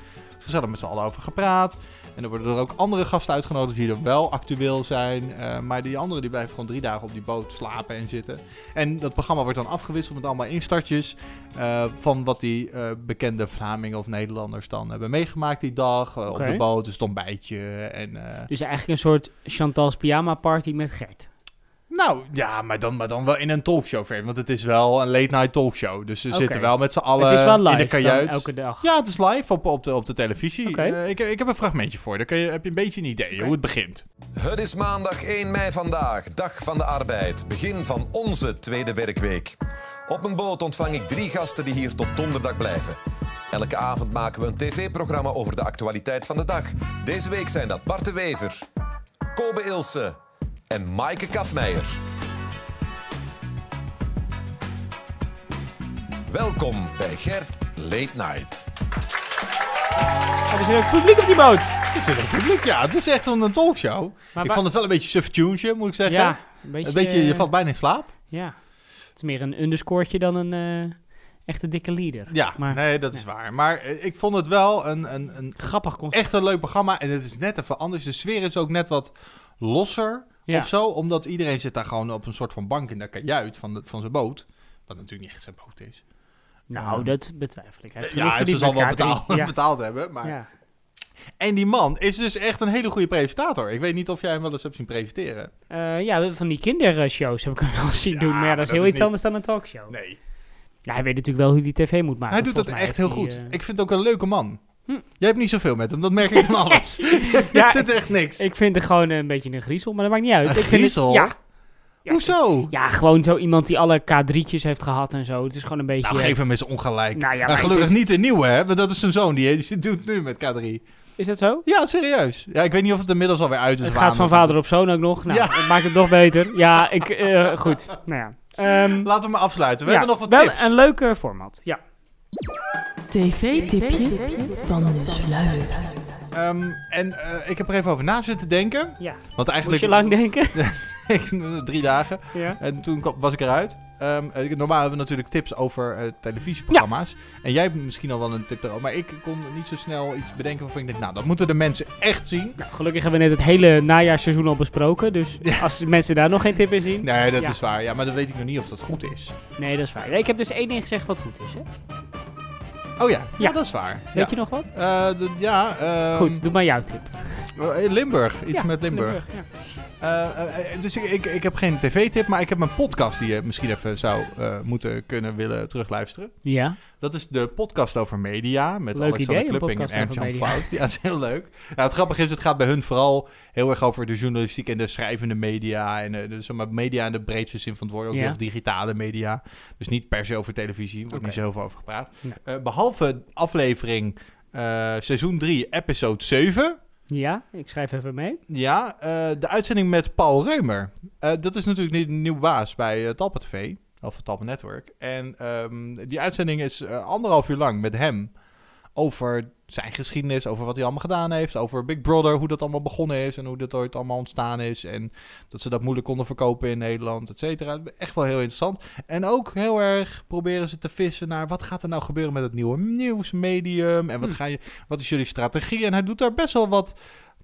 gezellig met z'n allen over gepraat. En er worden er ook andere gasten uitgenodigd die er wel actueel zijn. eh, maar die anderen die blijven gewoon drie dagen op die boot slapen en zitten. En dat programma wordt dan afgewisseld met allemaal instartjes. eh, van wat die eh, bekende Vlamingen of Nederlanders dan hebben meegemaakt die dag. Op de boot, het ontbijtje. En, Dus eigenlijk een soort Chantal's pyjama party met Gert. Nou ja, maar dan, maar dan wel in een talkshow. versie, Want het is wel een late night talkshow. Dus ze zitten wel met z'n allen Het is wel in de live kajuit. elke dag? Ja, het is live op, op, de, op de televisie. Eh, ik, ik heb een fragmentje voor. je. Dan kun je, heb je een beetje een idee hoe het begint. Het is maandag 1 mei vandaag, dag van de arbeid. Begin van onze tweede werkweek. Op een boot ontvang ik drie gasten die hier tot donderdag blijven. Elke avond maken we een tv-programma over de actualiteit van de dag. Deze week zijn dat Bart de Wever, Kobe Ilse en Maaike Kafmeijer. Welkom bij Gert Late Night. Er is er ook publiek op die boot. Er zit een publiek, ja. Het is echt een, een talkshow. Maar ik vond het wel een beetje suftunesje, moet ik zeggen. Ja, een beetje, je eh, valt bijna in slaap. Ja. Het is meer een underscore'tje dan een eh, echte dikke leader. Ja, maar, nee, dat is waar. Maar eh, ik vond het wel een, een, een grappig concept. echt een leuk programma. En het is net even anders. De sfeer is ook net wat losser Ja. of zo. Omdat iedereen zit daar gewoon op een soort van bank in de kajuit van, de, van zijn boot. Wat natuurlijk niet echt zijn boot is. Nou, Ehm, dat betwijfel ik. Hij ja, verdiend zal wel betaald, Ja. betaald hebben. Maar... Ja. En die man is dus echt een hele goede presentator. Ik weet niet of jij hem wel eens hebt zien presenteren. Eh, ja, van die kindershows heb ik hem wel zien doen. Maar dat is heel is iets niet- anders dan een talkshow. Nee. Ja, hij weet natuurlijk wel hoe hij tv moet maken. hij doet dat echt heel goed. eh, Ik vind het ook een leuke man. Hm. Jij hebt niet zoveel met hem, dat merk ik aan alles. Ja, vindt echt niks. Ik vind het gewoon een beetje een griezel, maar dat maakt niet uit. Een ik vind het- griezel? ja. Ja, Hoezo? Ja, gewoon zo iemand die alle K3'tjes heeft gehad en zo. Het is gewoon een beetje... Nou, geef hem eens ongelijk. Nou ja, maar gelukkig is- niet de nieuwe, hè? Want dat is zijn zoon, die, die doet nu met K3. Is dat zo? Ja, serieus. Ja, ik weet niet of het inmiddels alweer uit is. Het gaat van vader op zoon ook nog. Nou, Ja. dat maakt het nog beter. Ja, ik... eh, goed. Nou ja. Ehm, Laten we maar afsluiten. We hebben nog wat wel tips. een leuke format. Ja. TV-tipje van de sluier. Ehm, en eh, ik heb er even over na zitten denken. Ja. Want eigenlijk... Moest je lang denken? Ik- Drie dagen. Ja. En toen kwam- was ik eruit. ehm, eh, normaal hebben we natuurlijk tips over eh, televisieprogramma's. En jij hebt misschien al wel een tip erover. Maar ik kon niet zo snel iets bedenken waarvan ik denk, nou, dat moeten de mensen echt zien. Nou, gelukkig hebben we net het hele najaarseizoen al besproken. Dus als mensen daar nog geen tip in zien. Nee, dat ja. is waar. Ja, maar dan weet ik nog niet of dat goed is. Nee, dat is waar. Nee, ik heb dus één ding gezegd wat goed is, hè? Oh ja, ja. dat is waar. Weet je nog wat? Eh, ja. ehm, Goed, doe maar jouw tip. eh, Limburg, iets met Limburg. Limburg, Eh, dus ik, ik, ik heb geen tv-tip, maar ik heb een podcast die je misschien even zou moeten kunnen willen terugluisteren. Ja. Dat is de podcast over media met Leuk Alexander idee, Klupping en Ernst-Jan. Fout. Ja, dat is heel leuk. Nou, het grappige is, het gaat bij hun vooral heel erg over de journalistiek en de schrijvende media. En de, zeg maar, media in de breedste zin van het woord, ook Ja. heel veel digitale media. Dus niet per se over televisie, er wordt niet zo heel veel over gepraat. Nee. Eh, behalve aflevering eh, seizoen 3, episode 7... Ja, ik schrijf even mee. Ja, de uitzending met Paul Reumer. Dat is natuurlijk niet een nieuwe baas bij uh, Talpa TV, of het Network. En ehm, die uitzending is eh, anderhalf uur lang met hem over zijn geschiedenis, over wat hij allemaal gedaan heeft, over Big Brother, hoe dat allemaal begonnen is en hoe dat ooit allemaal ontstaan is. En dat ze dat moeilijk konden verkopen in Nederland, et cetera. Echt wel heel interessant. En ook heel erg proberen ze te vissen naar wat gaat er nou gebeuren met het nieuwe nieuwsmedium en wat, ga je, wat is jullie strategie? En hij doet daar best wel wat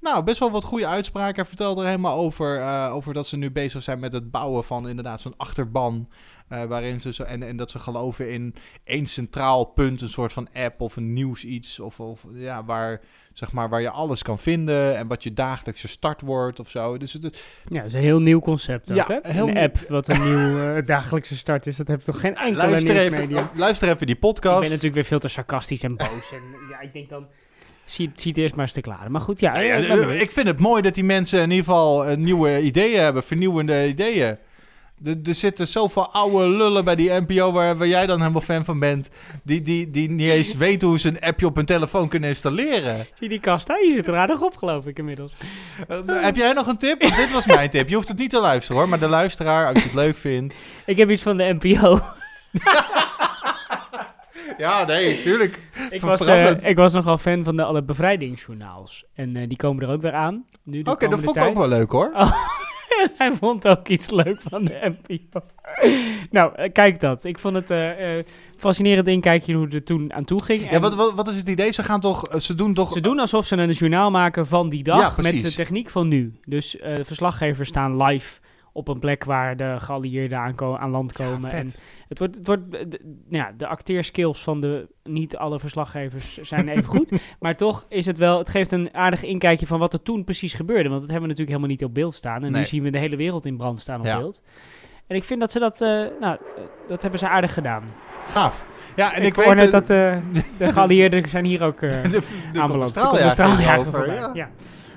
nou, best wel wat goede uitspraken. Hij vertelt er helemaal over, uh, over dat ze nu bezig zijn met het bouwen van inderdaad zo'n achterban. Uh, waarin ze zo, en, en dat ze geloven in één centraal punt, een soort van app of een nieuws iets. Of, of ja, waar, zeg maar, waar je alles kan vinden en wat je dagelijkse start wordt of zo. Dus het, ja, dat is een heel nieuw concept ook, ja, hè? Heel een app wat een nieuw uh, dagelijkse start is. Dat heeft toch geen enkele luister even, luister even die podcast. Ik ben natuurlijk weer veel te sarcastisch en boos. en ja, ik denk dan... Zie, zie het eerst maar eens te klaren. Maar goed, ja. ja, ja ik vind het mooi dat die mensen in ieder geval nieuwe ideeën hebben, vernieuwende ideeën. Er, er zitten zoveel oude lullen bij die NPO waar, waar jij dan helemaal fan van bent. Die, die, die niet eens weten hoe ze een appje op hun telefoon kunnen installeren. Zie die kast daar? Je zit er aardig op, geloof ik inmiddels. Uh, heb jij nog een tip? Want dit was mijn tip. Je hoeft het niet te luisteren hoor, maar de luisteraar, als je het leuk vindt. Ik heb iets van de NPO. Ja, nee, tuurlijk. Ik was, uh, ik was nogal fan van de alle bevrijdingsjournaals. En uh, die komen er ook weer aan. Oké, okay, dat vond ik ook wel leuk hoor. Oh, hij vond ook iets leuk van de NPO. nou, uh, kijk dat. Ik vond het fascinerend inkijkje hoe het er toen aan toe ging. Ja, wat, wat, wat, is het idee? Ze gaan toch, ze doen toch... Ze doen alsof ze een journaal maken van die dag ja, met de techniek van nu. Dus de verslaggevers staan live op een plek waar de geallieerden aan, aan land komen. Ja, en het wordt, het wordt de, ja, de acteerskills van de, niet alle verslaggevers zijn even goed. maar toch is het wel, het geeft een aardig inkijkje van wat er toen precies gebeurde. Want dat hebben we natuurlijk helemaal niet op beeld staan. En nee. nu zien we de hele wereld in brand staan op ja. beeld. En ik vind dat ze dat, uh, nou, dat hebben ze aardig gedaan. Gaaf. Ja, en ik, ik, hoor weet net dat uh, de geallieerden zijn hier ook uh, de, de aanbeland. over. Ja. ja.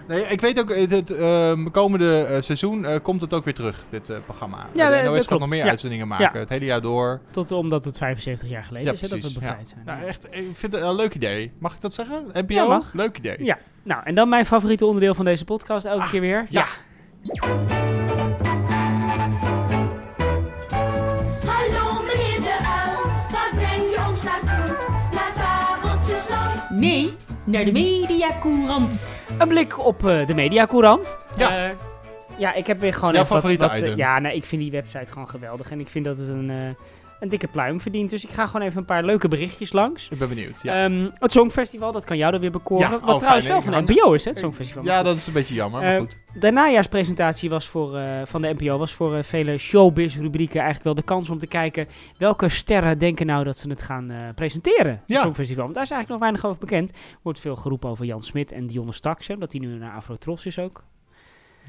Nee, ik weet ook, het, het uh, komende uh, seizoen uh, komt het ook weer terug, dit programma. Ja, de NOS gaat nog meer ja. uitzendingen maken, ja. het hele jaar door. Tot omdat het 75 jaar geleden ja, is hè, dat we bevrijd ja. zijn. Ja, echt, ik vind het een leuk idee. Mag ik dat zeggen? NPO? Ja, mag. Leuk idee. Ja, nou, en dan mijn favoriete onderdeel van deze podcast elke ah, keer weer. Ja. Hallo meneer de uil, waar breng je ons naartoe? Naar Fabeltjesland? Nee, naar de Mediacourant. Een blik op uh, de Mediacourant. Ja. Uh, ja, ik heb weer gewoon Jouw even wat, favoriete wat, item. uh, Ja, nee, ik vind die website gewoon geweldig. En ik vind dat het een, uh, een dikke pluim verdient. Dus ik ga gewoon even een paar leuke berichtjes langs. Ik ben benieuwd, ja. Um, het Songfestival, dat kan jou er weer bekoren. Ja, wat oh, trouwens fijn, wel van de NPO is, hè, het Songfestival. Ja, dat is een beetje jammer, maar goed. De najaarspresentatie was voor, uh, van de NPO was voor uh, vele showbiz-rubrieken eigenlijk wel de kans om te kijken welke sterren denken nou dat ze het gaan uh, presenteren. Het Ja. Songfestival. Want daar is eigenlijk nog weinig over bekend. Er wordt veel geroepen over Jan Smit en Dionne Staks, hè, dat die nu naar Afrotros is ook.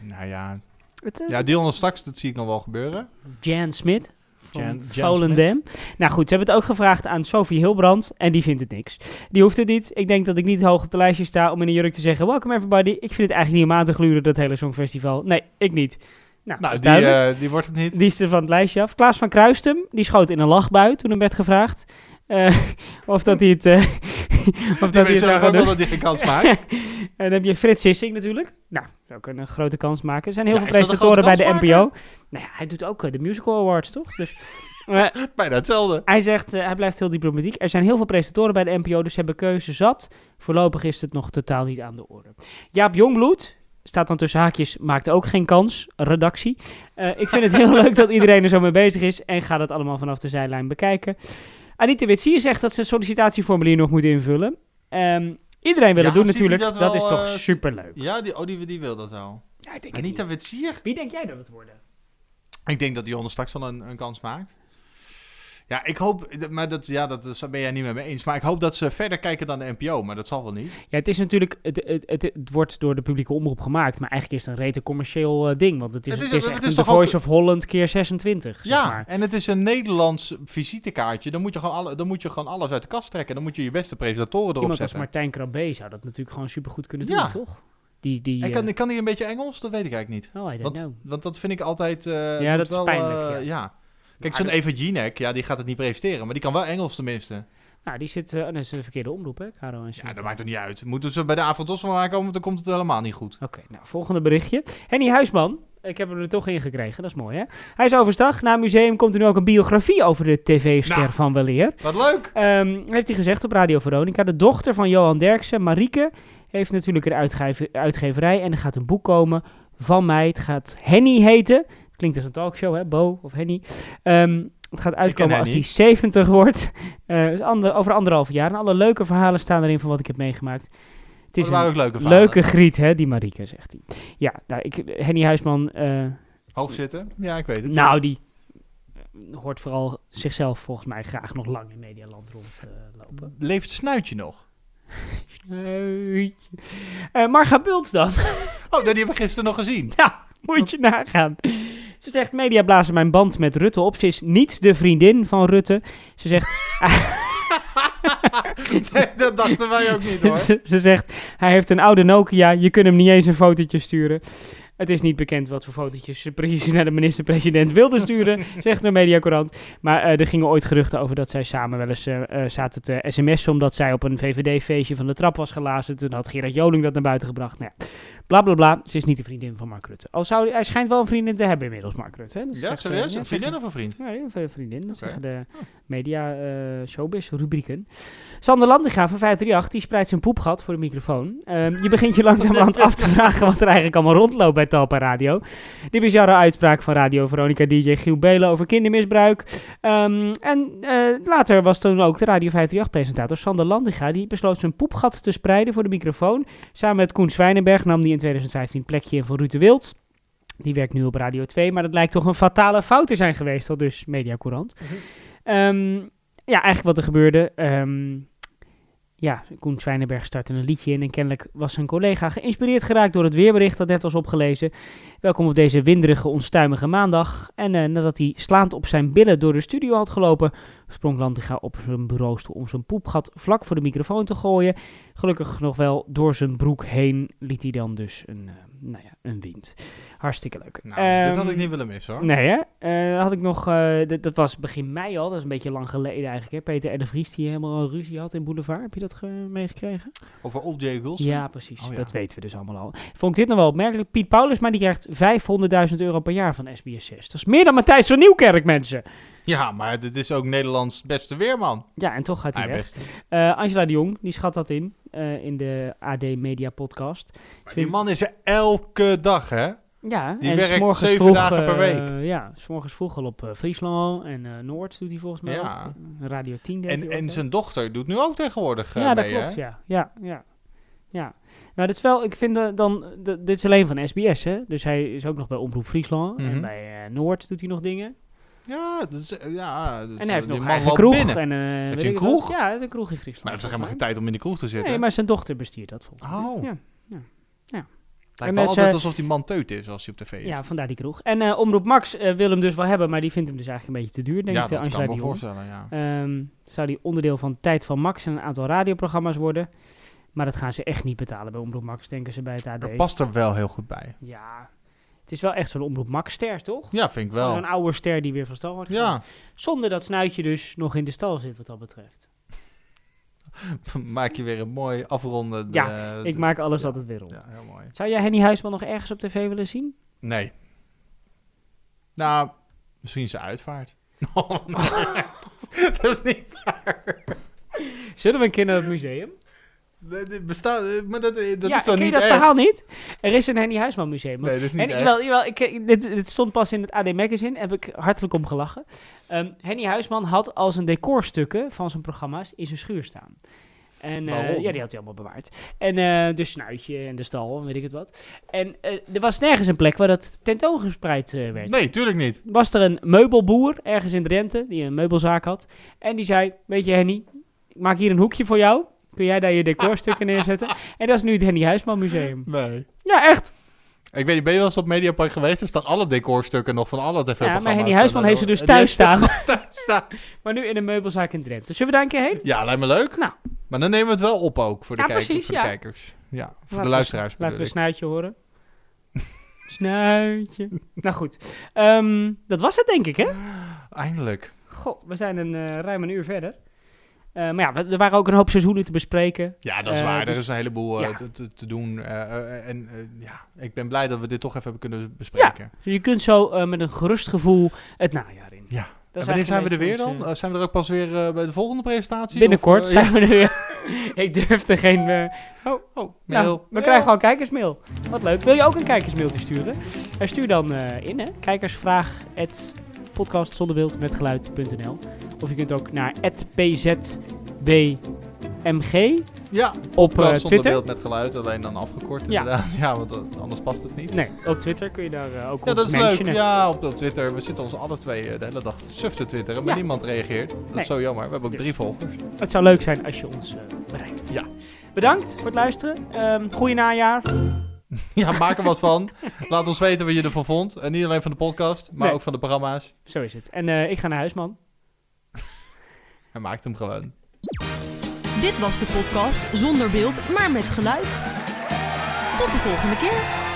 Nou ja, Het, uh, ja Dion straks, dat zie ik nog wel gebeuren. Jan Smit. Jan- Volendam. Nou goed, ze hebben het ook gevraagd aan Sophie Hilbrand en die vindt het niks. Die hoeft het niet. Ik denk dat ik niet hoog op de lijstje sta om in een jurk te zeggen... Welcome everybody. Ik vind het eigenlijk niet om aan te gluren, dat hele Songfestival. Nee, ik niet. Nou, Nou, die, eh, die wordt het niet. Die is er van het lijstje af. Klaas van Kruistum, die schoot in een lachbui toen hem werd gevraagd. Eh, of dat hij het... eh, of dat hij het zou ook wel dat hij geen kans maakt. en dan heb je Frits Sissing natuurlijk. Nou, dat ook een grote kans maken. Er zijn heel Ja, veel presentatoren bij de? NPO. Nou ja, hij doet ook eh, de Musical Awards, toch? Dus, eh, Bijna hetzelfde. hij zegt, hij blijft heel diplomatiek. Er zijn heel veel presentatoren bij de NPO, dus ze hebben keuze zat. Voorlopig is het nog totaal niet aan de orde. Jaap Jongbloed, staat dan tussen haakjes, maakt ook geen kans, redactie. Ik vind het heel leuk dat iedereen er zo mee bezig is en ga dat allemaal vanaf de zijlijn bekijken. Anita Witsier zegt dat ze een sollicitatieformulier nog moet invullen. Ehm, iedereen wil Ja, het doen natuurlijk, dat, wel, is toch eh, superleuk. Ja, die, oh, die, die wil dat wel. Ja, ik denk Anita Witsier? Wie denk jij dat het worden? Ik denk dat Dionne straks wel een, een kans maakt. Ja, ik hoop, maar dat, ja, dat ben jij niet met me eens. Maar ik hoop dat ze verder kijken dan de NPO, maar dat zal wel niet. Ja, het is natuurlijk, het, het, het, het wordt door de publieke omroep gemaakt, maar eigenlijk is het een rete commercieel eh, ding, want het is, Het het is- het echt is een The Voice ook- of Holland keer 26, zeg Ja, maar. en het is een Nederlands visitekaartje. Dan moet, je gewoon alle, dan moet je gewoon alles uit de kast trekken. Dan moet je je beste presentatoren erop Iemand als zetten. Martijn Krabbe zou dat natuurlijk gewoon supergoed kunnen doen, Ja. toch? Die, die, En kan, eh, kan hij een beetje Engels? Dat weet ik eigenlijk niet. Oh, I don't want, know. want dat vind ik altijd... eh, Ja, dat is wel, pijnlijk, ja. Kijk, zo'n Eva Jinek, ja, die gaat het niet presenteren. Maar die kan wel Engels tenminste. Nou, die zit, eh, oh, dat is de verkeerde omroep, hè, Caro en Ja, dat maakt er niet uit. Moeten ze bij de Avondos van aankomen, want dan komt het helemaal niet goed. Oké, nou, volgende berichtje. Henny Huisman, ik heb hem er toch in gekregen, dat is mooi, hè? Hij is overstag. Na het museum komt er nu ook een biografie over de tv-ster Nou, van Weleer. Wat leuk! Ehm, heeft hij gezegd op Radio Veronica. De dochter van Johan Derksen, Marieke, heeft natuurlijk een uitgever, uitgeverij. En er gaat een boek komen van mij. Het gaat Henny heten. Klinkt als een talkshow, hè? Bo of Henny. Ehm, het gaat uitkomen als hij Henny. 70 wordt. Dus ander, over anderhalf jaar. En alle leuke verhalen staan erin van wat ik heb meegemaakt. Het is Oh, een ook leuke verhalen. leuke griet, hè, die Marieke, zegt hij. Ja, nou, ik, Henny Huisman... eh, Hoog zitten? Ja, ik weet het. nou, die eh, hoort vooral zichzelf volgens mij graag nog lang in Medialand rondlopen. Leeft Snuitje nog? Snuitje. Marga Bult dan. Oh, die hebben we gisteren nog gezien. Ja, moet je nagaan. Ze zegt, media blazen mijn band met Rutte op. Ze is niet de vriendin van Rutte. Ze zegt... Nee, dat dachten wij ook niet hoor. ze, ze zegt, hij heeft een oude Nokia. Je kunt hem niet eens een fotootje sturen. Het is niet bekend wat voor fotootjes ze precies naar de minister-president wilde sturen, zegt de Mediacorant. Maar eh, er gingen ooit geruchten over dat zij samen wel eens eh, eh, zaten te sms'en, omdat zij op een VVD-feestje van de trap was gelazen. Toen had Gerard Joling dat naar buiten gebracht. Nou ja, bla bla bla. Ze is niet de vriendin van Mark Rutte. Al zou, hij schijnt wel een vriendin te hebben inmiddels, Mark Rutte. Hè? Dat Ja, eh, serieus? ja, Een vriendin of een vriend? Ja, een vriendin. Dat zeggen de media eh showbiz rubrieken. Sander Landinga van 538, die spreidt zijn poepgat voor de microfoon. Ehm, je begint je langzamerhand af te vragen wat er eigenlijk allemaal rondloopt bij Talpa Radio. Die bizarre uitspraak van Radio Veronica DJ Giel Belen over kindermisbruik. Ehm, en eh, later was toen ook de Radio 538-presentator Sander Landinga. Die besloot zijn poepgat te spreiden voor de microfoon. Samen met Koen Zwijnenberg nam hij in 2015 plekje in voor Ruud de Wild. Die werkt nu op Radio 2, maar dat lijkt toch een fatale fout te zijn geweest, al dus Mediacourant. Ehm, ja, eigenlijk wat er gebeurde. ehm, ja, Koen Zwijnenberg startte een liedje in en kennelijk was zijn collega geïnspireerd geraakt door het weerbericht dat net was opgelezen. Welkom op deze winderige, onstuimige maandag. En eh, nadat hij slaand op zijn billen door de studio had gelopen, sprong Lantinga op zijn bureaustoel om zijn poepgat vlak voor de microfoon te gooien. Gelukkig nog wel door zijn broek heen liet hij dan dus een, eh, nou ja, een wind. Hartstikke leuk. Nou, dit had Ehm, ik niet willen missen hoor. Nee, hè? Eh, had ik nog, eh, dat, dat was begin mei al, dat is een beetje lang geleden eigenlijk. Hè? Peter R. de Vries die helemaal een ruzie had in Boulevard. Heb je dat ge- meegekregen? Over Old J. Wilson? Ja, precies. Oh, ja. Dat weten we dus allemaal al. Vond ik dit nog wel opmerkelijk. Piet Paulus, maar die krijgt 500.000 euro per jaar van SBS 6. Dat is meer dan Matthijs van Nieuwkerk, mensen. Ja, maar dit is ook Nederlands beste weerman. Ja, en toch gaat hij Hij weg. best. Eh, Angela de Jong, die schat dat in, eh, in de AD Media podcast. Maar die man is er elke dag, hè? Ja, Die en werkt zeven vroeg, dagen per eh, week. ja, s morgens vroeg al op Friesland en Noord doet hij volgens mij Ja. ook. Radio 10 deed En, en zijn dochter doet nu ook tegenwoordig ja, dat mee, klopt, hè? ja. Ja, ja. ja. Nou, dit is wel, ik vind dan, dit is alleen van SBS, hè. Dus hij is ook nog bij Omroep Friesland. Mhm. En bij eh, Noord doet hij nog dingen. Ja, eh, ja En hij heeft die nog man eigen kroeg. binnen. En, eh, heeft weet hij een wat. kroeg? Ja, een kroeg in Friesland. Maar hij heeft toch helemaal geen tijd om in de kroeg te zitten? Nee, maar zijn dochter bestiert dat volgens mij. Oh. Ja, ja, ja. Lijkt En wel dus, altijd eh, alsof die man teut is als hij op tv is. Ja, vandaar die kroeg. En eh, Omroep Max eh, wil hem dus wel hebben, maar die vindt hem dus eigenlijk een beetje te duur, denkt Ja, eh, dat Angela kan me voorstellen, ja. Ehm, zou die onderdeel van Tijd van Max en een aantal radioprogramma's worden. Maar dat gaan ze echt niet betalen bij Omroep Max, denken ze bij het AD. Dat past er wel heel goed bij. Ja, het is wel echt zo'n Omroep Max-ster, toch? Ja, vind ik wel. Zo'n oude ster die weer van stal wordt Ja. Zonder dat Snuitje dus nog in de stal zit, wat dat betreft. Maak je weer een mooi afronde. ja, ik maak alles altijd weer rond. Ja, heel mooi. Zou jij Henny Huisman nog ergens op tv willen zien? Nee. Nou, misschien zijn uitvaart. Oh, nee, dat, is, dat is niet waar. Zullen we een keer naar het museum? Dat- bestaat, eh, maar dat, eh, dat ja, is toch ken je niet dat echt? verhaal niet? Er is een Henny Huisman museum. Nee, dat is niet en, echt. jawel, ik, ik- dit, dit stond pas in het AD Magazine, heb ik hartelijk om gelachen. Ehm, Henny Huisman had als een decorstukken van zijn programma's in zijn schuur staan. En eh, ja, die had hij allemaal bewaard. En eh de snuitje en de stal en weet ik het wat. En eh, er was nergens een plek waar dat tentoongespreid eh, werd. Nee, tuurlijk niet. Was er een meubelboer ergens in Drenthe die een meubelzaak had. En die zei, weet je Henny, ik maak hier een hoekje voor jou. Kun jij daar je decorstukken neerzetten? En dat is nu het Henny Huisman Museum. Nee. Ja, echt. Ik weet niet, ben je wel eens op Mediapark geweest? Er staan alle decorstukken nog van alle tv-programma's. Ja, maar Henny Huisman heeft ze dus thuis staan. thuis staan. Maar nu in een meubelzaak in Drenthe. Zullen we daar een keer heen? Ja, lijkt me leuk. Nou. Maar dan nemen we het wel op ook voor de, Ja, kijkers, precies, voor ja. de kijkers. Ja, voor Laten de we- luisteraars. Laten we een snuitje horen. Snuitje. nou goed. Ehm, dat was het denk ik, hè? Eindelijk. Goh, we zijn een eh, ruim een uur verder. Eh, maar ja, er waren ook een hoop seizoenen te bespreken. Ja, dat is Eh, waar. dus- er is een heleboel eh, ja. te, te, te doen. en ja, ik ben blij dat we dit toch even hebben kunnen bespreken. Dus je kunt zo met een gerust gevoel het najaar in. Ja. Dat en wanneer zijn we er weer dan? zijn we er ook pas weer bij de volgende presentatie? Binnenkort Of, zijn we er weer. ik durf er geen... Oh, oh nou, mail. we Mail. krijgen al kijkersmail. Wat leuk. Wil je ook een kijkersmailtje sturen? Stuur dan in, hè. Kijkersvraag at Of je kunt ook naar pzbmg Ja, op eh, zonder Twitter. beeld met geluid, alleen dan afgekort Ja. inderdaad. Ja, want dat- anders past het niet. Nee, op Twitter kun je daar eh, ook Ja, dat is leuk. Ja, op, op Twitter. We zitten ons alle twee eh, de hele dag suf te twitteren, maar Ja. niemand reageert. Dat Nee. is zo jammer. We hebben ook Dus. drie volgers. Het zou leuk zijn als je ons eh, bereikt. Ja. Bedankt voor het luisteren. Ehm goeie najaar. Ja, maak er wat van. Laat ons weten wat je ervan vond. En niet alleen van de podcast, maar Nee. ook van de programma's. Zo is het. En eh, ik ga naar huis, man. Maakt hem gewoon. Dit was de podcast zonder beeld, maar met geluid. Tot de volgende keer.